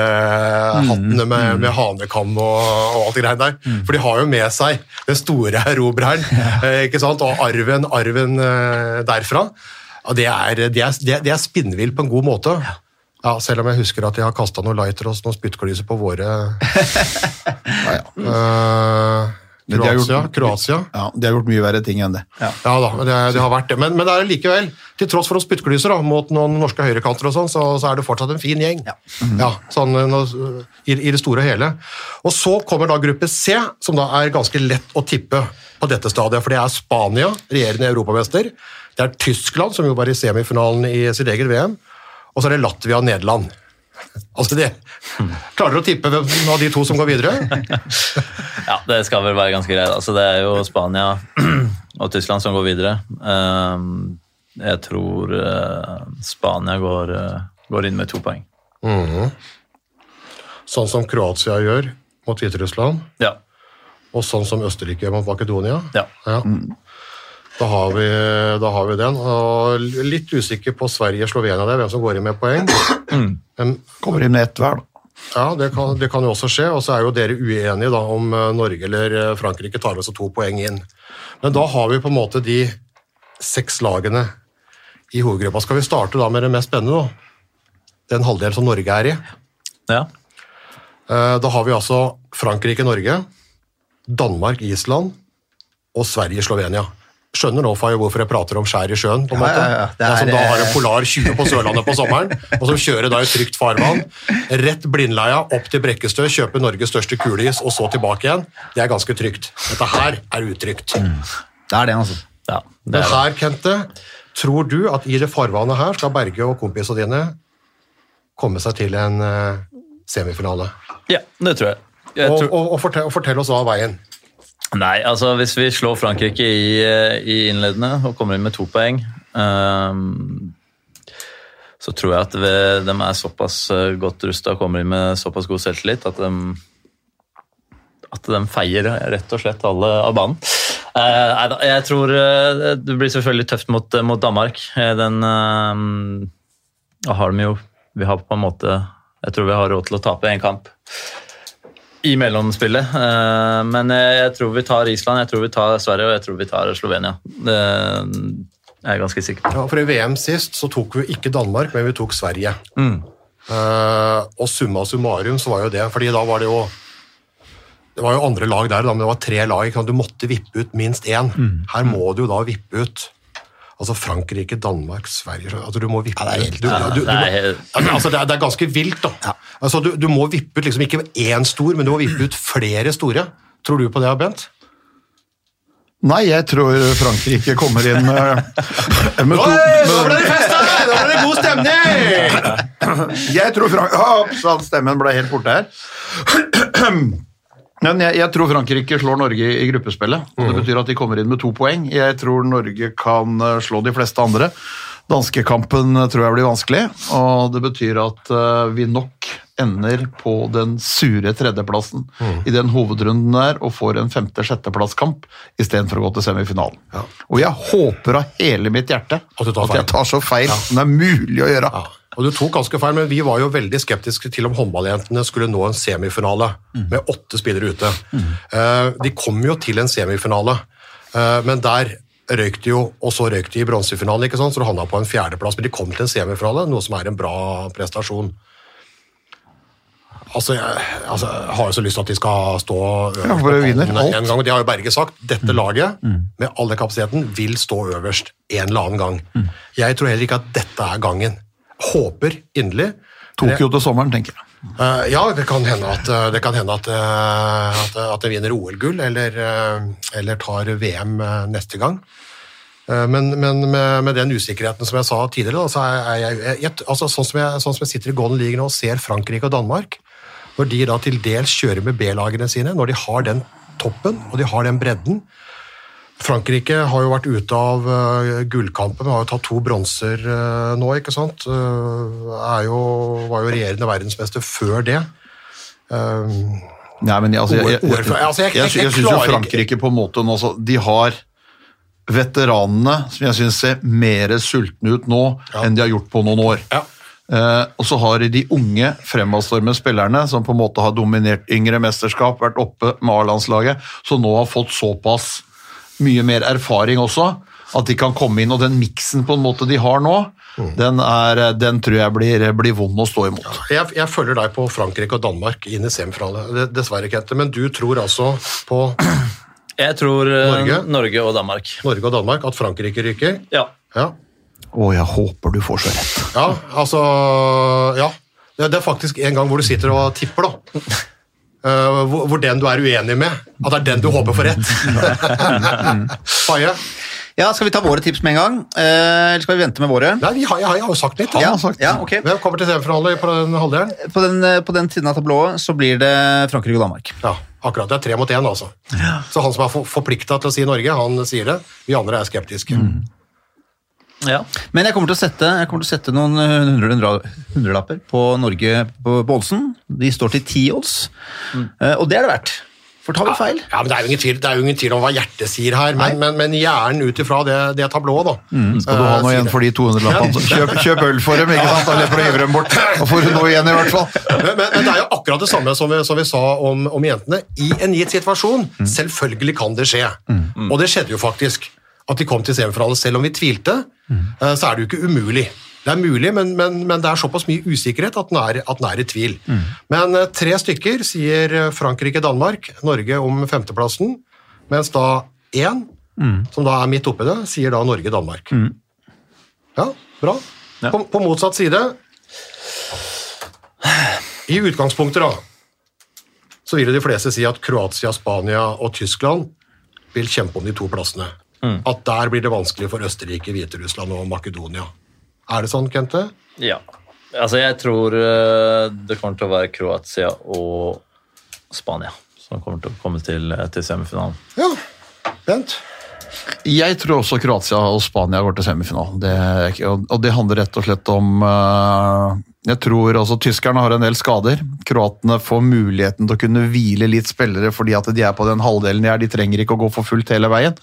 hattene med, med hanekam og, og alt det greiene der. For de har jo med seg den store erobreren eh, ikke sant? og arven, arven eh, derfra. Og det er, det er, det er, spinnvill på en god måte. Ja, selv om jeg husker at de har kasta noen lighter og noen spyttklyser på våre ja, ja. Eh, Men de har gjort- Kroatia. Ja, De har gjort mye verre ting enn det. Ja da, det, det har vært det. Men, men det er likevel, til tross for å spyttklyser mot noen norske høyrekanter og sånn, så, så er det fortsatt en fin gjeng. Ja. sånn eh, nå- i, i det store og hele. Og så kommer da gruppe C, som da er ganske lett å tippe på dette stadiet, for det er Spania, regjerende europamester. Det er Tyskland, som jo var i semifinalen i sitt eget VM. Og så er det Latvia og Nederland. Altså det, Klarer du å tippe hvem av de to som går videre? ja, det skal vel være ganske greit. Altså, det er jo Spania og Tyskland som går videre. Ehm, jeg tror eh, Spania går, eh, går inn med to poeng. Sånn som Kroatia gjør mot Hviterussland. Ja. Og sånn som Østerrike gjør mot Makedonia. ja. Ja. Da, har vi, da har vi den. Og litt usikker på Sverige-Slovenia, der, hvem som går inn med poeng. Men, Kommer inn med ett hver, da. ja, det kan, det kan jo også skje. Og så er jo dere uenige da, om eh, Norge eller eh, Frankrike tar med seg to poeng inn. Men da har vi på en måte de seks lagene i hovedgruppa. Skal vi starte da med det mest spennende? da? Den halvdelen som Norge er i. ja. Eh, Da har vi altså Frankrike-Norge, Danmark-Island og Sverige-Slovenia. Skjønner nå Faye, hvorfor jeg prater om skjær i sjøen? på en Ja, måte? ja, ja. Det Er, som da har eh, en Polar 20 på Sørlandet på sommeren, og som kjører da i trygt farvann. Rett Blindleia, opp til Brekkestø, kjøpe Norges største kuleis, og så tilbake igjen. Det er ganske trygt. Dette her er utrygt. Det er det, altså. ja det Men er det. her, Kente, tror du at i det farvannet her skal Berge og kompisene dine komme seg til en eh, semifinale? Ja, det tror jeg. jeg Og, tror, og, og, fortell, og fortell oss hva er veien. Nei, altså hvis vi slår Frankrike i, eh, i innledende og kommer inn med to poeng, um, så tror jeg at vi, de er såpass eh, godt rusta og kommer inn med såpass god selvtillit at de, at de feier rett og slett alle av banen. Eh, jeg tror det blir selvfølgelig tøft mot, mot Danmark. Den da har de jo Vi har på en måte Jeg tror vi har råd til å tape én kamp i mellomspillet. Eh, Men jeg tror vi tar Island, jeg tror vi tar Sverige og jeg tror vi tar Slovenia. Det er jeg ganske sikker på. Ja, for I VM sist så tok vi ikke Danmark, men vi tok Sverige. Mm. Eh, og summa summarum så var jo det fordi da var det jo det var jo andre lag der, men det var tre lag. Du måtte vippe ut minst én. Mm. Her må du jo da vippe ut altså Frankrike, Danmark, Sverige altså Du må vippe Ja, det er ganske vilt, da. Altså, du, du må vippe ut liksom ikke én stor, men du må vippe ut flere store. Tror du på det, Bent? Nei, jeg tror Frankrike kommer inn med, med to med, det fest her! Nå ble det god stemning! Jeg tror Frank... Hopp, stemmen ble helt borte her. Men jeg, jeg tror Frankrike slår Norge i gruppespillet. og. Det betyr at de kommer inn med to poeng. Jeg tror Norge kan eh, slå de fleste andre. Danskekampen eh, tror jeg blir vanskelig, og det betyr at eh, vi nok ender på den sure tredjeplassen Mm. i den hovedrunden der og får en femte-sjetteplasskamp istedenfor å gå til semifinalen. Og jeg håper av hele mitt hjerte At at jeg tar så feil som det er mulig å gjøre. Ja. Og du tok ganske feil, men vi var jo veldig skeptiske til om håndballjentene skulle nå en semifinale med åtte spillere ute. Mm. De kom jo til en semifinale, eh, men der røyk de jo, og så røyk de i bronsefinalen, ikke sant? så det havna på en fjerdeplass. Men de kom til en semifinale, noe som er en bra prestasjon. Altså, jeg, altså, jeg har jo så lyst til at de skal stå Ja, vinner en gang. og De har jo Berge sagt. Dette laget, med alle kapasiteten, vil stå øverst en eller annen gang. Jeg tror heller ikke at dette er gangen. Håper inderlig. Tokyo til sommeren, tenker jeg. Uh, ja, det kan hende at, eh, det kan hende at, eh, at, at de vinner OL-gull, eller, eller tar VM neste gang. Men, men med, med den usikkerheten som jeg sa tidligere, så er jeg, jeg, jeg altså, sånn, som jeg, sånn som jeg sitter i Golden League nå og ser Frankrike og Danmark, når de da til dels kjører med B-lagene sine, når de har den toppen og de har den bredden Frankrike har jo vært ute av uh, gullkampen, har jo tatt to bronser eh, nå, ikke sant? Eh, er jo, var jo regjerende verdensmester før det. Eh, Nei, men jeg, altså, jeg, jeg, jeg, altså, jeg- jeg, jeg- jeg syns jo Frankrike på en måte altså, De har veteranene som jeg syns ser mer sultne ut nå enn de har gjort på noen år. Ja. Uh, og så har de de unge fremadstormende spillerne som på en måte har dominert yngre mesterskap, vært oppe med A-landslaget, som nå har fått såpass mye mer erfaring også, at de kan komme inn. Og den miksen på en måte de har nå, den, er, den tror jeg blir, blir vond å stå imot. Jeg, jeg følger deg på Frankrike og Danmark inn i semifinale. Dessverre, Kente, men du tror altså på Jeg tror eh, Norge? Norge? og Danmark. Norge og Danmark, at Frankrike ryker? Ja. Ja, Å, jeg håper du får så rett. ja altså Ja. Det det er faktisk en gang hvor du sitter og tipper, da. Eh, hvor, hvor den du er uenig med, at det er den du håper får rett. Faye? Ja, Skal vi ta våre tips med en gang? uh, eller skal vi vente med våre? Nei, vi har, jeg har jo sagt litt. Ja, sagt. ja, okay. Hvem kommer til semifinale på den halvdelen? På den, eh, på den siden av tablået så blir det Frankrike og Danmark. Ja, akkurat. Det er tre mot én, altså. Så han som er for, forplikta til å si Norge, han sier det. Vi andre er skeptiske. Ja. Men jeg kommer til å sette, jeg til å sette noen eh, hundre, hundre, hundrelapper på Norge på Bålsen. De står til ti odds, Eh, og det er det verdt. For tar vi feil Ja, men Det er jo ingen tvil, det er jo ingen tvil om hva hjertet sier her, men, men, men hjernen ut ifra det, det tablået, da. Skal du ha eh, noe sier igjen for de 200-lappene? Kjøp, kjøp øl for dem, ikke sant? Da løper du å dem bort. Da får du noe igjen, i hvert fall. Men, men, men det er jo akkurat det samme som vi, som vi sa om, om jentene. I en gitt situasjon, Mm. selvfølgelig kan det skje. Og det skjedde jo faktisk. At de kom til semifinale, selv om vi tvilte, Mm. eh, så er det jo ikke umulig. Det er mulig, men, men, men det er såpass mye usikkerhet at den er, at den er i tvil. Mm. Men eh, tre stykker sier eh, Frankrike-Danmark, Norge om femteplassen, mens da én, Mm. som da er midt oppi det, sier da Norge-Danmark. Ja, bra. På, på motsatt side I utgangspunktet, da, så vil de fleste si at Kroatia, Spania og Tyskland vil kjempe om de to plassene. At der blir det vanskelig for Østerrike, Hviterussland og Makedonia. Er det sånn, Kente? ja. Altså, jeg tror eh, det kommer til å være Kroatia og Spania som kommer til å komme til, til semifinalen. Ja. Bent? Jeg tror også Kroatia og Spania går til semifinalen. Det, og- det handler rett og slett om eh, Jeg tror også tyskerne har en del skader. Kroatene får muligheten til å kunne hvile litt spillere fordi at de er på den halvdelen de er. De trenger ikke å gå for fullt hele veien.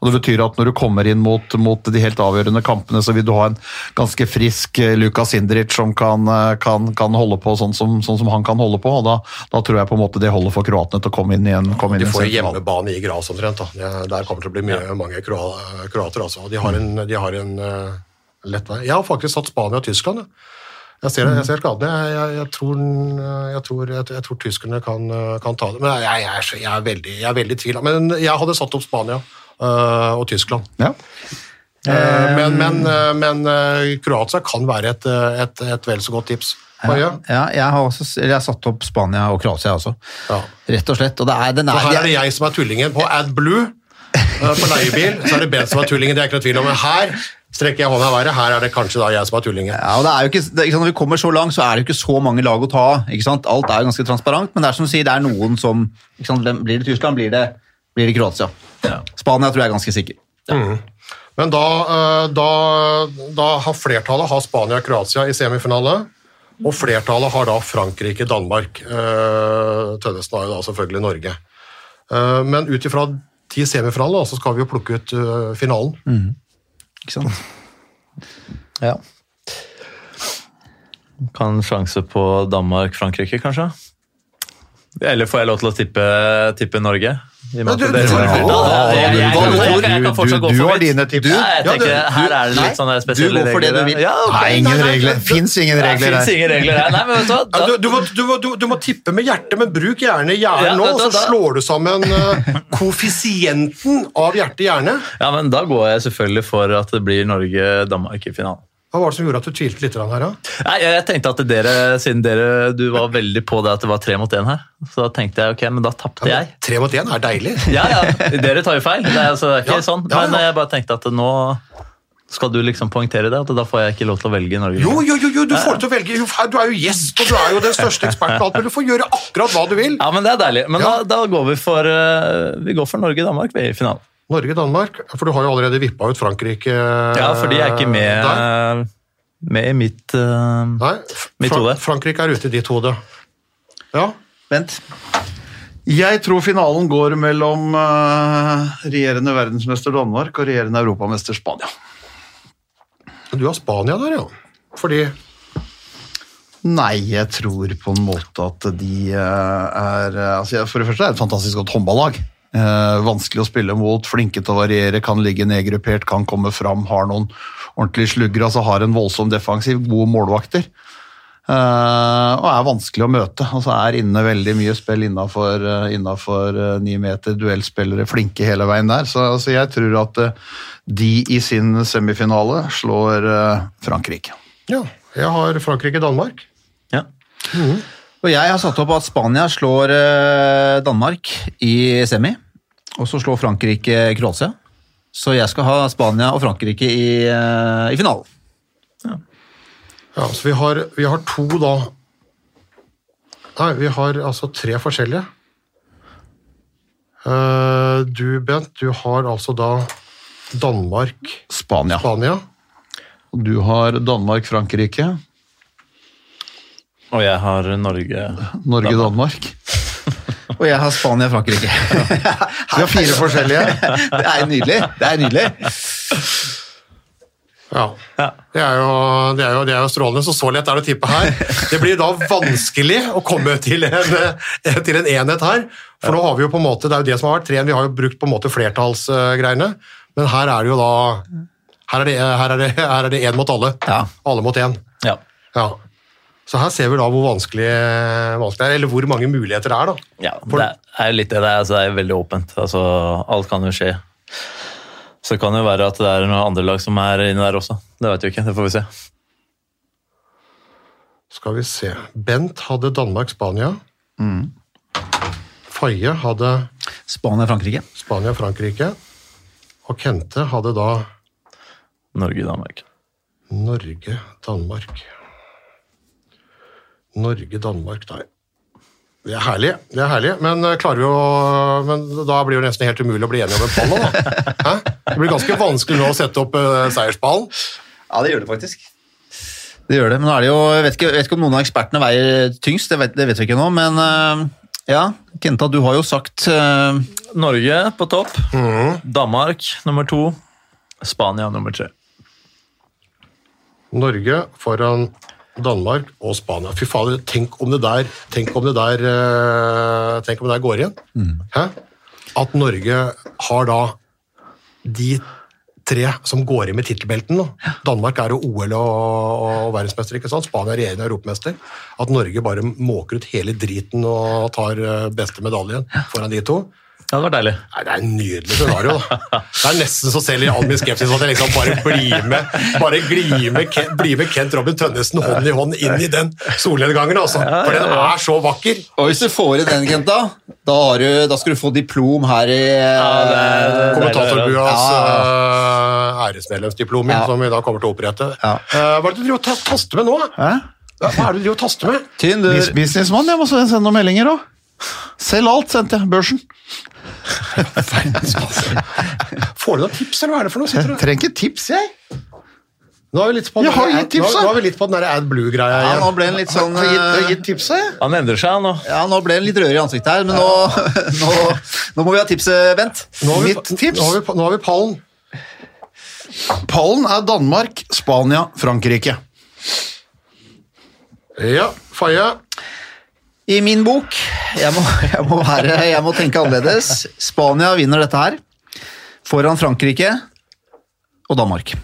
Og Det betyr at når du kommer inn mot, mot de helt avgjørende kampene, så vil du ha en ganske frisk Lukas Indric som kan, eh, kan, kan holde på sånn som, sånn som han kan holde på. og Da, da tror jeg på en måte det holder for kroatene til å komme inn i en, komme inn De får en hjemmebane i gras omtrent. da. Der kommer det til å bli mye, mange kroa- kroater. altså. De har en, de har en eh, lett vei. Jeg har faktisk satt Spania og Tyskland. jeg. Jeg ser, jeg ser skadene. Jeg, jeg, jeg, tror, jeg, tror, jeg, jeg tror tyskerne kan, eh, kan ta det. Men jeg, er, jeg, er veldig, jeg er veldig i tvil. Men jeg hadde satt opp Spania eh, og Tyskland. Ja. Eh, men men, eh, men eh, Kroatia kan være et, eh, et, et vel så godt tips. Ja, Ja, jeg har, også, jeg har satt opp Spania og Kroatia også. Ja. Rett og slett. Og det er, den Så er, her er det jeg som er tullingen. På AdBlue, eh, på leiebil, så er det Ben som er tullingen. Det er ikke noe tvil om. Men her strekker jeg hånda i været. Her er det kanskje da jeg som er tullingen. Ja, og det er jo ikke, det, ikke sant, Når vi kommer så langt, så er det jo ikke så mange lag å ta av. Alt er jo ganske transparent, men det er som du sier, det er noen som ikke sant? Blir det Tyskland, blir det, blir det Kroatia. Ja. Spania tror jeg er ganske sikker. Men da, eh, da, da har flertallet har Spania og Kroatia i semifinale. Og flertallet har da Frankrike-Danmark. Uh, Tønnesen har jo da selvfølgelig Norge. Eh, men ut ifra de semifinalene så skal vi jo plukke ut finalen. finalen. Ikke sant? Ja. Kan sjanse på Danmark-Frankrike, kanskje? Eller får jeg lov til å tippe, tippe Norge? Du- har dine tips. Ja, jeg tenker, her er det litt sånne spesielle du går for det regler. du vil. Nei, ingen regler. Fins ingen Det regler fins her. regler du må, tippe med hjertet, men bruk gjerne hjernen nå, så slår du sammen eh, koeffisienten av hjerte-hjerne. ja, men da går jeg selvfølgelig for at det blir Norge-Danmark i finalen. Hva var det som gjorde at du tvilte litt her, da? Nei, jeg tenkte at dere, Siden dere, du var veldig på det at det var tre mot én her, så da tenkte jeg ok, men da tapte jeg. Tre mot én er deilig. Ja, ja, dere tar jo feil. Det er, altså, det er ikke Ja, sånn. ja, ja. Men jeg bare tenkte at nå skal du liksom poengtere det, at da får jeg ikke lov til å velge Norge. Jo, jo, jo, jo, du får til å velge. Du er jo gjest, og du er jo den største eksperten. og alt, men Du får gjøre akkurat hva du vil. Ja, men det er deilig. Men Ja. da, da går vi for, eh, vi går for Norge-Danmark i finalen. Norge-Danmark, for du har jo allerede vippa ut Frankrike. Ja, for de er ikke med, Der. med i mitt eh, Nei, Mitt Fra hode. Frankrike er ute i ditt hode. Ja, Vent. Jeg tror finalen går mellom eh, regjerende verdensmester Danmark og regjerende europamester Spania. du har Spania der, ja. Fordi Nei, jeg tror på en måte at de eh, er eh, altså For det første er det et fantastisk godt håndballag. Eh, vanskelig å spille mot, flinke til å variere, kan ligge nedgruppert, kan komme fram, har noen ordentlige slugger, altså har en voldsom defensiv, gode målvakter. Eh, og er vanskelig å møte. altså Er inne veldig mye spill innafor uh, ni meter, duellspillere flinke hele veien der. Så, altså, jeg tror at eh, de i sin semifinale slår eh, Frankrike. Ja, jeg har Frankrike-Danmark. Ja. Og jeg har satt opp at Spania slår Danmark i semi, og så slår Frankrike Kroatia. Så jeg skal ha Spania og Frankrike i, eh, i finalen. Ja, så vi har, vi har to da Nei, vi har altså tre forskjellige. Eh, du, Bent, du har altså da Danmark, Spania. Spania. Og Du har Danmark-Frankrike, Og jeg har Norge Norge-Danmark. Og jeg har Spania og Frankrike. Vi har fire forskjellige. det er nydelig. Det er nydelig. Ja. Det, er jo, det, er jo, det er jo strålende, så så lett er det å tippe her. Det blir da vanskelig å komme til en, til en enhet her. For nå har vi jo på en måte, det er jo det som har vært treen, vi har jo brukt på en måte flertallsgreiene, men her er det jo da her er det, her er det, her er det én mot alle. Ja. Alle mot én. Ja. Ja. Så her ser vi da hvor vanskelig, vanskelig det er, eller hvor mange muligheter det er. da. Ja, det er jo litt det. Det er, altså, det er veldig åpent. Altså, alt kan jo skje. Så det kan jo være at det er noen andre lag som er inne der også. Det vet vi ikke. Det får vi se. Skal vi se. Bent hadde Danmark-Spania. Faye hadde Spania-Frankrike. Spania-Frankrike. Og Kente hadde da Norge-Danmark. Norge-Danmark. Norge-Danmark, der. Det er herlig, det er herlig, men eh, klarer vi å Men da blir det nesten helt umulig å bli enige om en pall nå, da. Hæ? Det blir ganske vanskelig nå å sette opp uh, seierspallen. Ja, det gjør det faktisk. Det gjør det, men nå er det jo, jeg vet ikke, jeg vet ikke om noen av ekspertene veier tyngst, det vet, det vet vi ikke nå, men eh, ja, Kenta, du har jo sagt uh, Norge på topp. Danmark nummer to. Spania nummer tre. Norge foran Danmark og Spania. Fy fader, tenk om det der Tenk om det der, eh, tenk om det der går igjen. Hæ? At Norge har da de tre som går inn med tittelbelten. Danmark er jo OL og, og verdensmester, ikke sant? Spania er regjerende europamester. At Norge bare måker ut hele driten og tar eh, beste medaljen foran de to. Ja, det var deilig. Nei, Det er en nydelig scenario. da. Det er nesten så selv i all min skepsis at jeg liksom bare blir med bare blir med, Kent, blir med Kent Robin Tønnesen hånd i hånd inn i den solnedgangen. altså. For den er så vakker. Og hvis du får i den, Kent, da, har du, da skal du få diplom her i er- Kommentatorbuas Ja. eh, æresmedlemsdiplom Ja. som vi da kommer til å opprette. Ja. Eh, hva er det du driver og ta- taster med nå? Hæ? Hva er det du driver og taster med? Businessmann, jeg må sende noen meldinger òg. Selg alt, sendte jeg. Børsen. Får du noen tips, eller hva er det for noe? Sitter Jeg trenger ikke tips, jeg. Nå er vi litt på Jeg den har gitt tips, nå, nå er vi litt på den der AdBlue-greia Ja, nå ble den litt sånn har gitt, har eh, gitt tipset, jeg. Han endrer seg nå. Ja, nå ble han litt rødere i ansiktet her, men nå, nå, nå må vi ha tipset, Bent. Nå har vi, Mitt tips. Nå har vi, nå har vi pallen. Pallen er Danmark, Spania, Frankrike. Ja, Faye. I min bok jeg må, jeg, må være, jeg må tenke annerledes. Spania vinner dette her. Foran Frankrike og Danmark.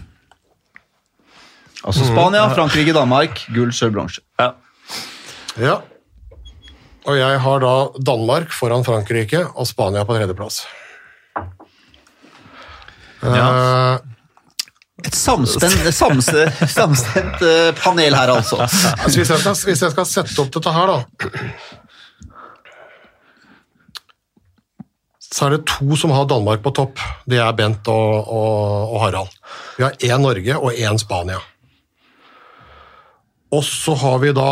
Altså Spania, Frankrike, Danmark. Gull, sølv, bronse. Ja. Ja. Og jeg har da Danmark foran Frankrike og Spania på tredjeplass. Eh, Et samse, samstemt eh, panel her, altså. altså hvis, jeg skal, hvis jeg skal sette opp dette her, da Så er det to som har Danmark på topp. Det er Bent og, og, og Harald. Vi har én Norge og én Spania. Og så har vi da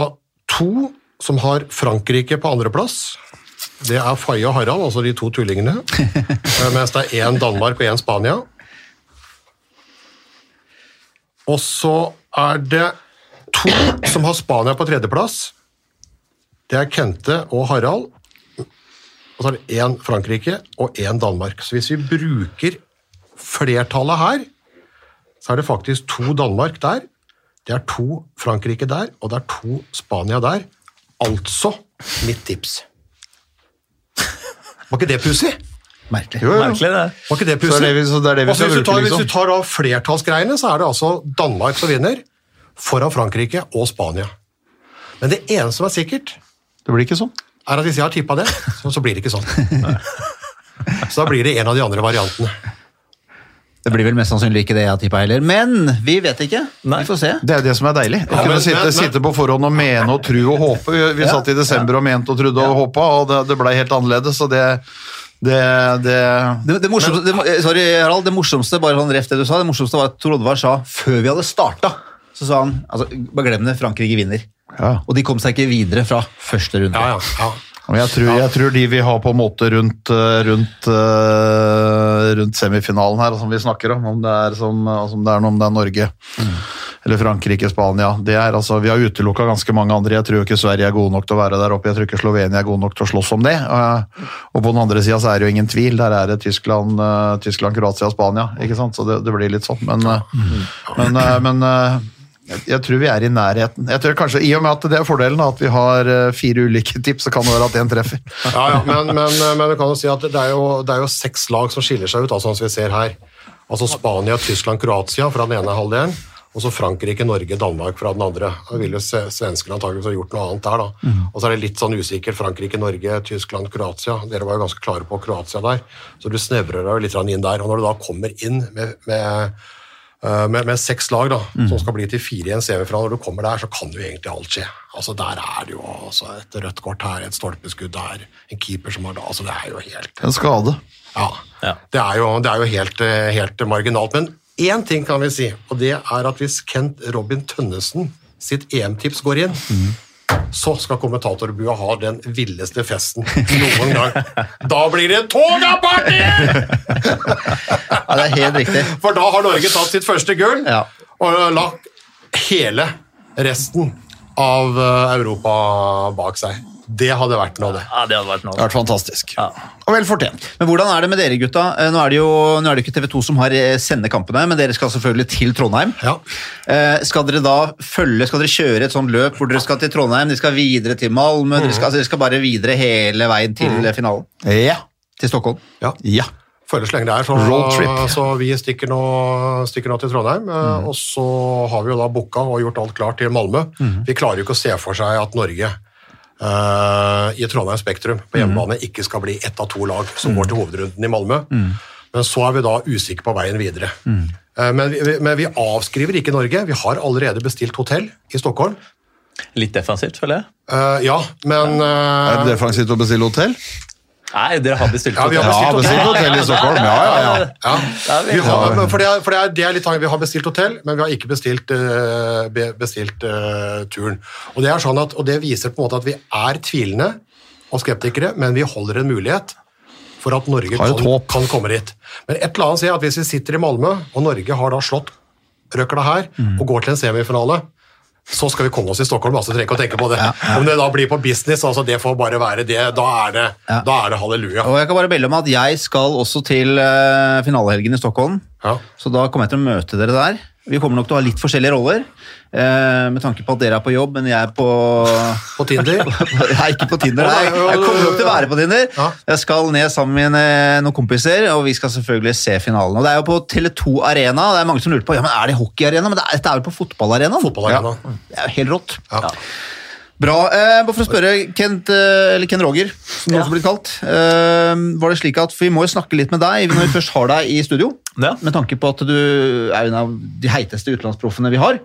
to som har Frankrike på andreplass. Det er Faye og Harald, altså de to tullingene. Eh, Mens det er én Danmark og én Spania. Og så er det to som har Spania på tredjeplass. Det er Kente og Harald. Og så er det én Frankrike og én Danmark. Så hvis vi bruker flertallet her, så er det faktisk to Danmark der. Det er to Frankrike der, og det er to Spania der. Altså mitt tips. Var ikke det pussig? Merkelig. Jo, jo. Merkelig, det. Var ikke det er det vi- det er det vi Altså, skal hvis, du bruke, tar, liksom. hvis du tar av flertallsgreiene, så er det altså Danmark som vinner, foran Frankrike og Spania. Men det eneste som er sikkert, Det blir ikke sånn. er at hvis jeg har tippa det, så, så blir det ikke sånn. Så da blir det en av de andre variantene. Det blir vel mest sannsynlig ikke det jeg har tippa heller, men vi vet ikke. Nei. Vi får se. Det er det som er deilig. Å Ja, kunne men- sitte, men- sitte på forhånd og mene og tro og håpe. Vi, vi satt i desember og mente og trodde og håpa, og det, det blei helt annerledes. Og det, det, det Det, det, morsomste, det, eh, sorry, Harald, det morsomste bare sånn ref det du sa, det morsomste var at Tor Oddvar sa før vi hadde starta, så sa han altså, bare glem det, Frankrike vinner. Ja. Og de kom seg ikke videre fra første runde. Ja, ja, ja. Jeg tror, jeg tror de vi har på en måte rundt, eh, rundt, eh, rundt semifinalen her, som vi snakker om, om det er, som, om det er, om det er Norge eller Frankrike, Spania det er, altså, Vi har utelukka ganske mange andre. Jeg tror ikke Sverige er gode nok til å være der oppe. Jeg tror ikke Slovenia er gode nok til å slåss om det. Eh, Og på den andre sida er det jo ingen tvil. Der er det Tyskland, eh, Tyskland Kroatia og Spania. ikke sant? Så det, det blir litt sånn. Men, eh, men, men jeg- tror vi er i nærheten. Jeg tror kanskje, I og med at det er fordelen at vi har fire ulike tips, så kan det være at én treffer. ja, ja men, men, men du kan jo si at det er jo, det er jo seks lag som skiller seg ut, altså, som vi ser her. Altså Spania, Tyskland, Kroatia fra den ene halvdelen, og så Frankrike, Norge, Danmark fra den andre. Da vil jo svenskene antakeligvis ha gjort noe annet der, da. Og så er det litt sånn usikkert. Frankrike, Norge, Tyskland, Kroatia. Dere var jo ganske klare på Kroatia der, så du snevrer deg jo litt inn der. Og når du da kommer inn med, med Uh, med, med seks lag da, som skal bli til fire i en semifinale. Når du kommer der, så kan jo egentlig alt skje. Altså Der er det jo altså, et rødt kort her, et stolpeskudd der, en keeper som har da altså Det er jo helt En skade. Ja. Ja. Det er jo, det er jo helt, eh, helt marginalt. Men én ting kan vi si, og det er at hvis Kent Robin Tønnesen sitt EM-tips går inn, så skal kommentatorbua ha den villeste festen noen gang. Da blir det toga-party! Ja, det er helt riktig. For da har Norge tatt sitt første gull Ja. og lagt hele resten av eh, Europa bak seg. Det hadde vært noe, det. Ja, det hadde vært Det hadde vært fantastisk. Ja. Og vel fortjent. Men hvordan er det med dere, gutta? Eh, Nå er det jo nå er det ikke TV 2 som har eh, sender kampene, men dere skal selvfølgelig til Trondheim. Ja. Eh, skal dere da følge, skal dere kjøre et sånt løp hvor dere skal til Trondheim, dere skal videre til Malmö, dere, skal, altså, dere skal bare videre hele veien til mm. finalen? Ja. Til Stockholm? ja. ja. Følger så lenge det er. Så, Road trip. så vi stikker nå, stikker nå til Trondheim. Mm. Og så har vi jo da booka og gjort alt klart til Malmö. Vi klarer jo ikke å se for seg at Norge i Trondheim Spektrum på hjemmebane ikke skal bli ett av to lag som går til hovedrunden i Malmö. Men så er vi da usikre på veien videre. Eh, men, vi, men vi avskriver ikke Norge. Vi har allerede bestilt hotell i Stockholm. Litt defensivt, føler jeg. Uh, ja, men uh, Er det defensivt å bestille hotell? Nei, dere har bestilt hotell. Ja, vi har bestilt hotell. hotell i Stockholm. Ja, ja, ja. Ja. Ja, vi- Vi har, for det er, for det er, det er litt, vi har bestilt hotell, men vi har ikke bestilt, eh, bestilt uh, turen. Og det, er sånn at, og det viser på en måte at vi er tvilende og skeptikere, men vi holder en mulighet for at Norge kan, kan komme dit. Men et eller annet sier at hvis vi sitter i Malmö, og Norge har da slått røkla her, og går til en semifinale, så skal vi komme oss i Stockholm. altså trenger ikke å tenke på det. Om det da blir på business, altså det får bare være det. Da er det, da er det halleluja. Og jeg kan bare melde om at jeg skal også til eh, finalehelgen i Stockholm. Ja. Så da kommer jeg til å møte dere der. Vi kommer nok til å ha litt forskjellige roller, eh, med tanke på at dere er på jobb, men jeg er på På Tinder. Jeg er ikke på Tinder, nei. Jeg kommer nok til å være på Tinder. Jeg skal ned sammen med eh, noen kompiser, og vi skal selvfølgelig se finalen. Og Det er jo på Tele2 Arena. Det er mange som lurer på ja, men er det hockeyarena, men dette er vel på fotballarena? Fotballarena. Ja. Det er jo helt rått. Ja. Bra. Eh, bare for å spørre Kent, eh, eller Ken Roger, som Ja. også blir kalt. Eh, var det slik at, for Vi må jo snakke litt med deg når vi først har deg i studio. Ja. Med tanke på at du er en av de heiteste utenlandsproffene vi har.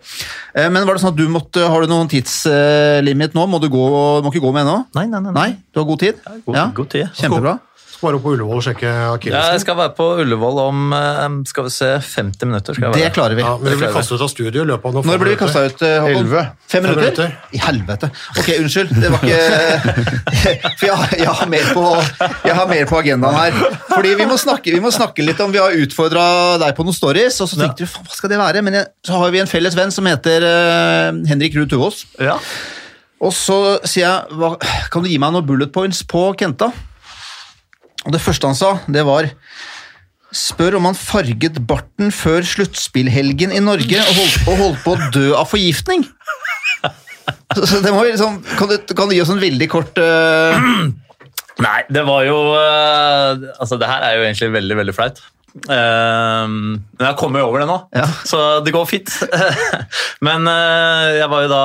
Eh, men var det sånn at du måtte, har du noen tidslimit nå? Må du gå, må ikke gå med ennå? Nei, nei, nei. Nei, du har god tid? god- god tid. Kjempebra. Skal bare opp på Ullevål og sjekke Ja, jeg skal være på Ullevål om eh, skal vi se, 50 minutter. Skal jeg Det klarer vi. Ja, men vi blir kastet ut av studio i løpet av noen Når blir vi kasta ut? eh, Håkon? Elleve. Fem minutter? minutter. I helvete. Ok, unnskyld. Det var ikke For jeg, jeg, har mer på, jeg har mer på agendaen her. Fordi vi må snakke, vi må snakke litt om Vi har utfordra deg på noen stories, og så tenkte du hva skal det være? Men jeg, så har vi en felles venn som heter uh, Henrik Ruud Tuvås. Ja. Og så sier jeg hva, Kan du gi meg noen bullet points på Kenta? Og det første han sa, det var Spør om han farget barten før sluttspillhelgen i Norge og holdt, og holdt på å dø av forgiftning. Så, det må vi liksom, kan, du, kan du gi oss en veldig kort uh... Nei, det var jo uh, Altså, det her er jo egentlig veldig, veldig flaut. Uh, men jeg kommer jo over det nå, Ja. så det går fint. men jeg var jo da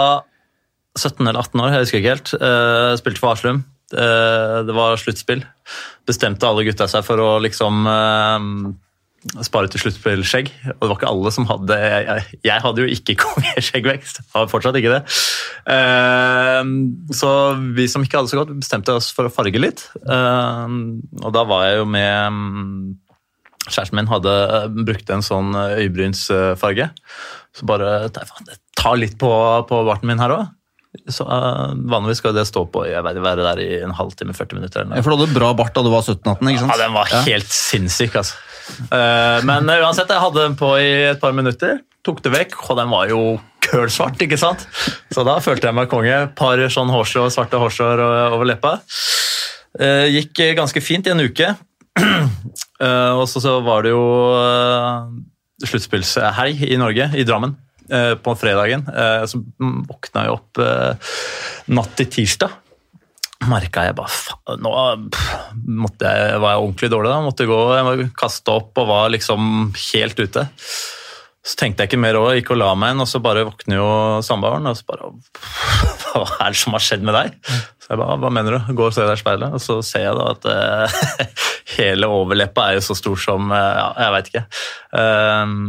17 eller 18 år, jeg husker ikke helt. Spilte for Aslum. Eh, det var sluttspill. Bestemte alle gutta seg for å liksom eh, spare til sluttspillskjegg. Og det var ikke alle som hadde Jeg, jeg, hadde jo ikke kongeskjeggvekst. Har fortsatt ikke det. Eh, så vi som ikke hadde så godt, bestemte oss for å farge litt. Og da var jeg jo med mm, Kjæresten min hadde brukt en sånn øyebrynsfarge. Så bare ta litt på, på barten min her òg. Så uh, Vanligvis skal det stå på jeg vet, være der i en halvtime, 40 minutter. eller noe. For du hadde bra bart da du var 17-18, ikke sant? Ja, den var helt sinnssyk, altså. Uh, men uh, uansett, jeg hadde den på i et par minutter, tok det vekk, og den var jo kølsvart, ikke sant? Så da følte jeg meg konge. Par sånn hårsår svarte hårsår over leppa. Gikk ganske fint i en uke. Og så, så var det jo sluttspillshelg i Norge, i Drammen, på fredagen. Eh, så våkna jeg opp eh, natt til tirsdag merka jeg bare faen, nå jeg, var jeg ordentlig dårlig. da, måtte gå, Jeg må kaste opp og var liksom helt ute. Så tenkte jeg ikke mer òg, gikk og la meg igjen, og så bare våkner jo samboeren. Og så bare Hva er det som har skjedd med deg? Så jeg bare Hva mener du? Går og ser deg i speilet, og så ser jeg da at uh, hele overleppa er jo så stor som uh, Ja, jeg veit ikke. Um,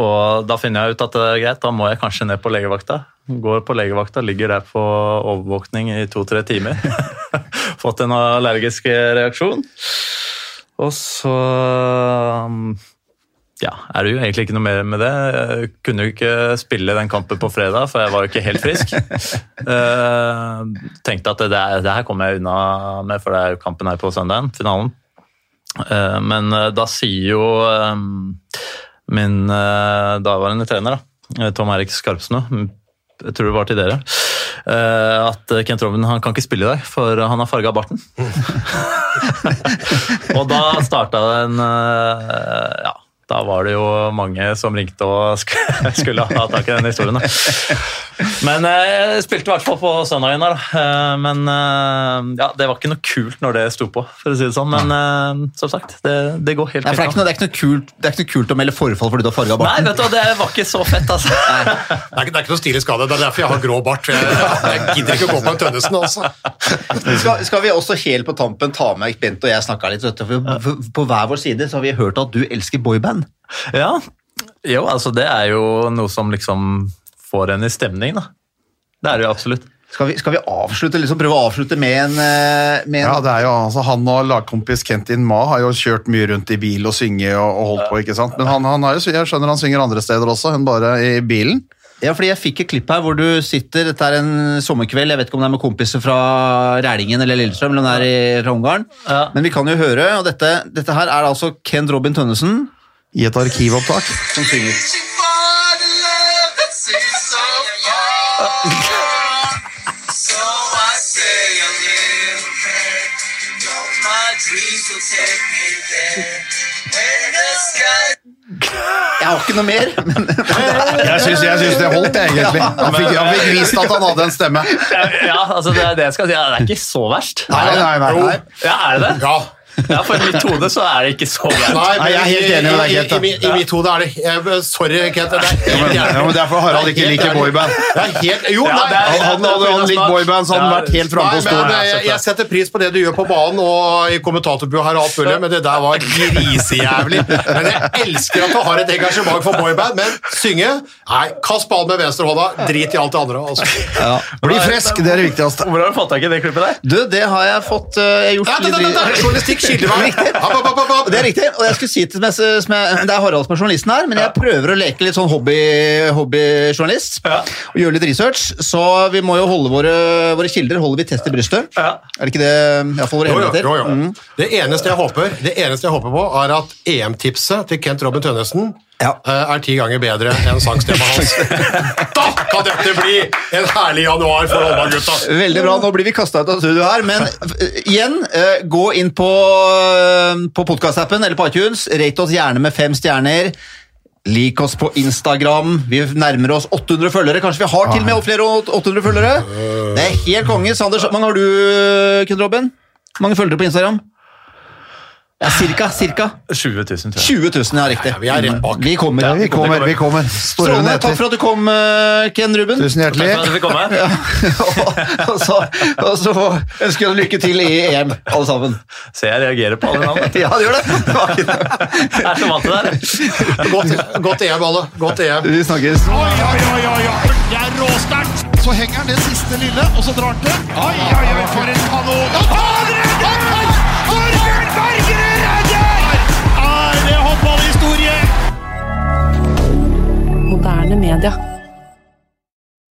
og da finner jeg ut at det er greit, da må jeg kanskje ned på legevakta. Går på legevakta, ligger der på overvåkning i to-tre timer. Fått en allergisk reaksjon. Og så ja, er det jo egentlig ikke noe mer med det. Jeg kunne jo ikke spille den kampen på fredag, for jeg var jo ikke helt frisk. Uh, tenkte at det, det her kommer jeg unna med, for det er jo kampen her på søndagen, finalen. Uh, men eh, da sier jo eh, min uh, daværende trener, da, eh, Tom Erik Skarpsnø, jeg tror det var til dere, uh, at Kent Robin han kan ikke spille i dag, for han har farga barten. og da starta en uh, Ja, da var det jo mange som ringte og skulle ha tak i den historien. Da. Men eh, jeg spilte i hvert fall på søndagen. Eh, Men eh, ja, det var ikke noe kult når det sto på, for å si det sånn. Men eh, som sagt, det, det går helt fint. det, er det, er det er ikke noe kult å melde forfall fordi du har farga Nei, vet du, det var ikke så fett, altså. Det er, ikke- det er ikke noe stilig skade. Det er derfor jeg har grå bart. Jeg, jeg gidder ikke å gå på en Tønnesen, altså. Skal, skal vi også helt på tampen ta med Bent og jeg snakka litt? Vet du, for, for, på hver vår side så har vi hørt at du elsker boyband. Ja, jo, altså det er jo noe som liksom får en i stemning, da. Det er det jo absolutt. Skal vi, skal vi avslutte, liksom prøve å avslutte med en, eh, med en Ja, det er jo, altså, Han og lagkompis Kentin Ma har jo kjørt mye rundt i bil og synge og, og holdt på, ikke sant? Men han, han har jo, jeg skjønner han synger andre steder også enn bare i bilen. Ja, fordi jeg fikk et klipp her hvor du sitter, dette er en sommerkveld, jeg vet ikke om det er med kompiser fra Rælingen eller Lillestrøm, eller om det er i, Ungarn, Ja. men vi kan jo høre, og dette, dette her er altså Kent Robin Tønnesen I et arkivopptak. som synger. Jeg har ikke noe mer, men Jeg syns, jeg syns det holdt, jeg, egentlig. Han fikk, han fikk vist at han hadde en stemme. Ja, altså det det jeg skal si. Det er ikke så verst. Nei, nei, nei. nei. Ja, er det det? Ja. Ja, For i mitt hode så er det ikke så gærent. Nei, Nei, jeg er helt enig med deg, i, Kent, i, i, i, mitt hode er det jeg, Sorry, Kent. Det er helt Ja, men, ja, men Derfor Harald ikke Det er liker boyband. Det er helt, jo, nei, Han er- Hadde hadde han likt boyband, så hadde han vært helt framme på stolen. men jeg, jeg setter pris på det du gjør på banen og i kommentatorbua her, og alt mulig, men det der var grisejævlig. Men jeg elsker at du har et engasjement for boyband, men synge Nei, kast ballen med venstrehånda, drit i alt det andre. Altså. Bli frisk, det er det viktigste. Hvor har du fått tak i det klippet der? du, det har jeg fått uh, jeg gjort Ja, det, litt det, det, det, i- journalistikk Det er riktig, og jeg skulle si til som jeg, Det er Harald som er journalisten her, men jeg prøver å leke litt sånn hobby, hobbyjournalist. Ja. Og gjøre litt research, så vi må jo holde våre, våre kilder holder vi test i brystet. Ja. Er det ikke det? Iallfall våre Jo, jo, hemmeligheter. jo, jo. Mm. Det, eneste jeg håper, det eneste jeg håper på, er at EM-tipset til Kent Robin Tønnesen Ja. eh, er ti ganger bedre enn sangstemma hans. da kan dette bli en herlig januar for håndballgutta! Veldig bra, nå blir vi kasta ut av studio her, men eh, igjen, eh, gå inn på, på podkastappen eller på iTunes. Rate oss gjerne med fem stjerner. Lik oss på Instagram. Vi nærmer oss 800 følgere. Kanskje vi har til og med flere 800 følgere? Det er helt konge. Sander, hvor mange har du, Ken Robin? Mange følgere på Instagram? Ja, cirka, cirka. 20 000, tror jeg. 20 000, ja, riktig. Ja, vi er rett bak. Vi kommer. Ja, Vi kommer, vi kommer. Strålende. Takk for at du kom, eh, Ken Ruben. Tusen hjertelig. Takk for at du fikk komme. og, så, og så ønsker jeg lykke til i EM, alle sammen. Se, jeg reagerer på alle navn. Ja, du gjør det. Jeg er så vant til det her. Godt, godt EM, alle. Godt EM. Vi snakkes. Oi, oi, oi, oi. Det er råsterkt. Så henger han det siste lille, og så drar han til. Oi, oi, oi, for en kanon. Og redder! moderne media.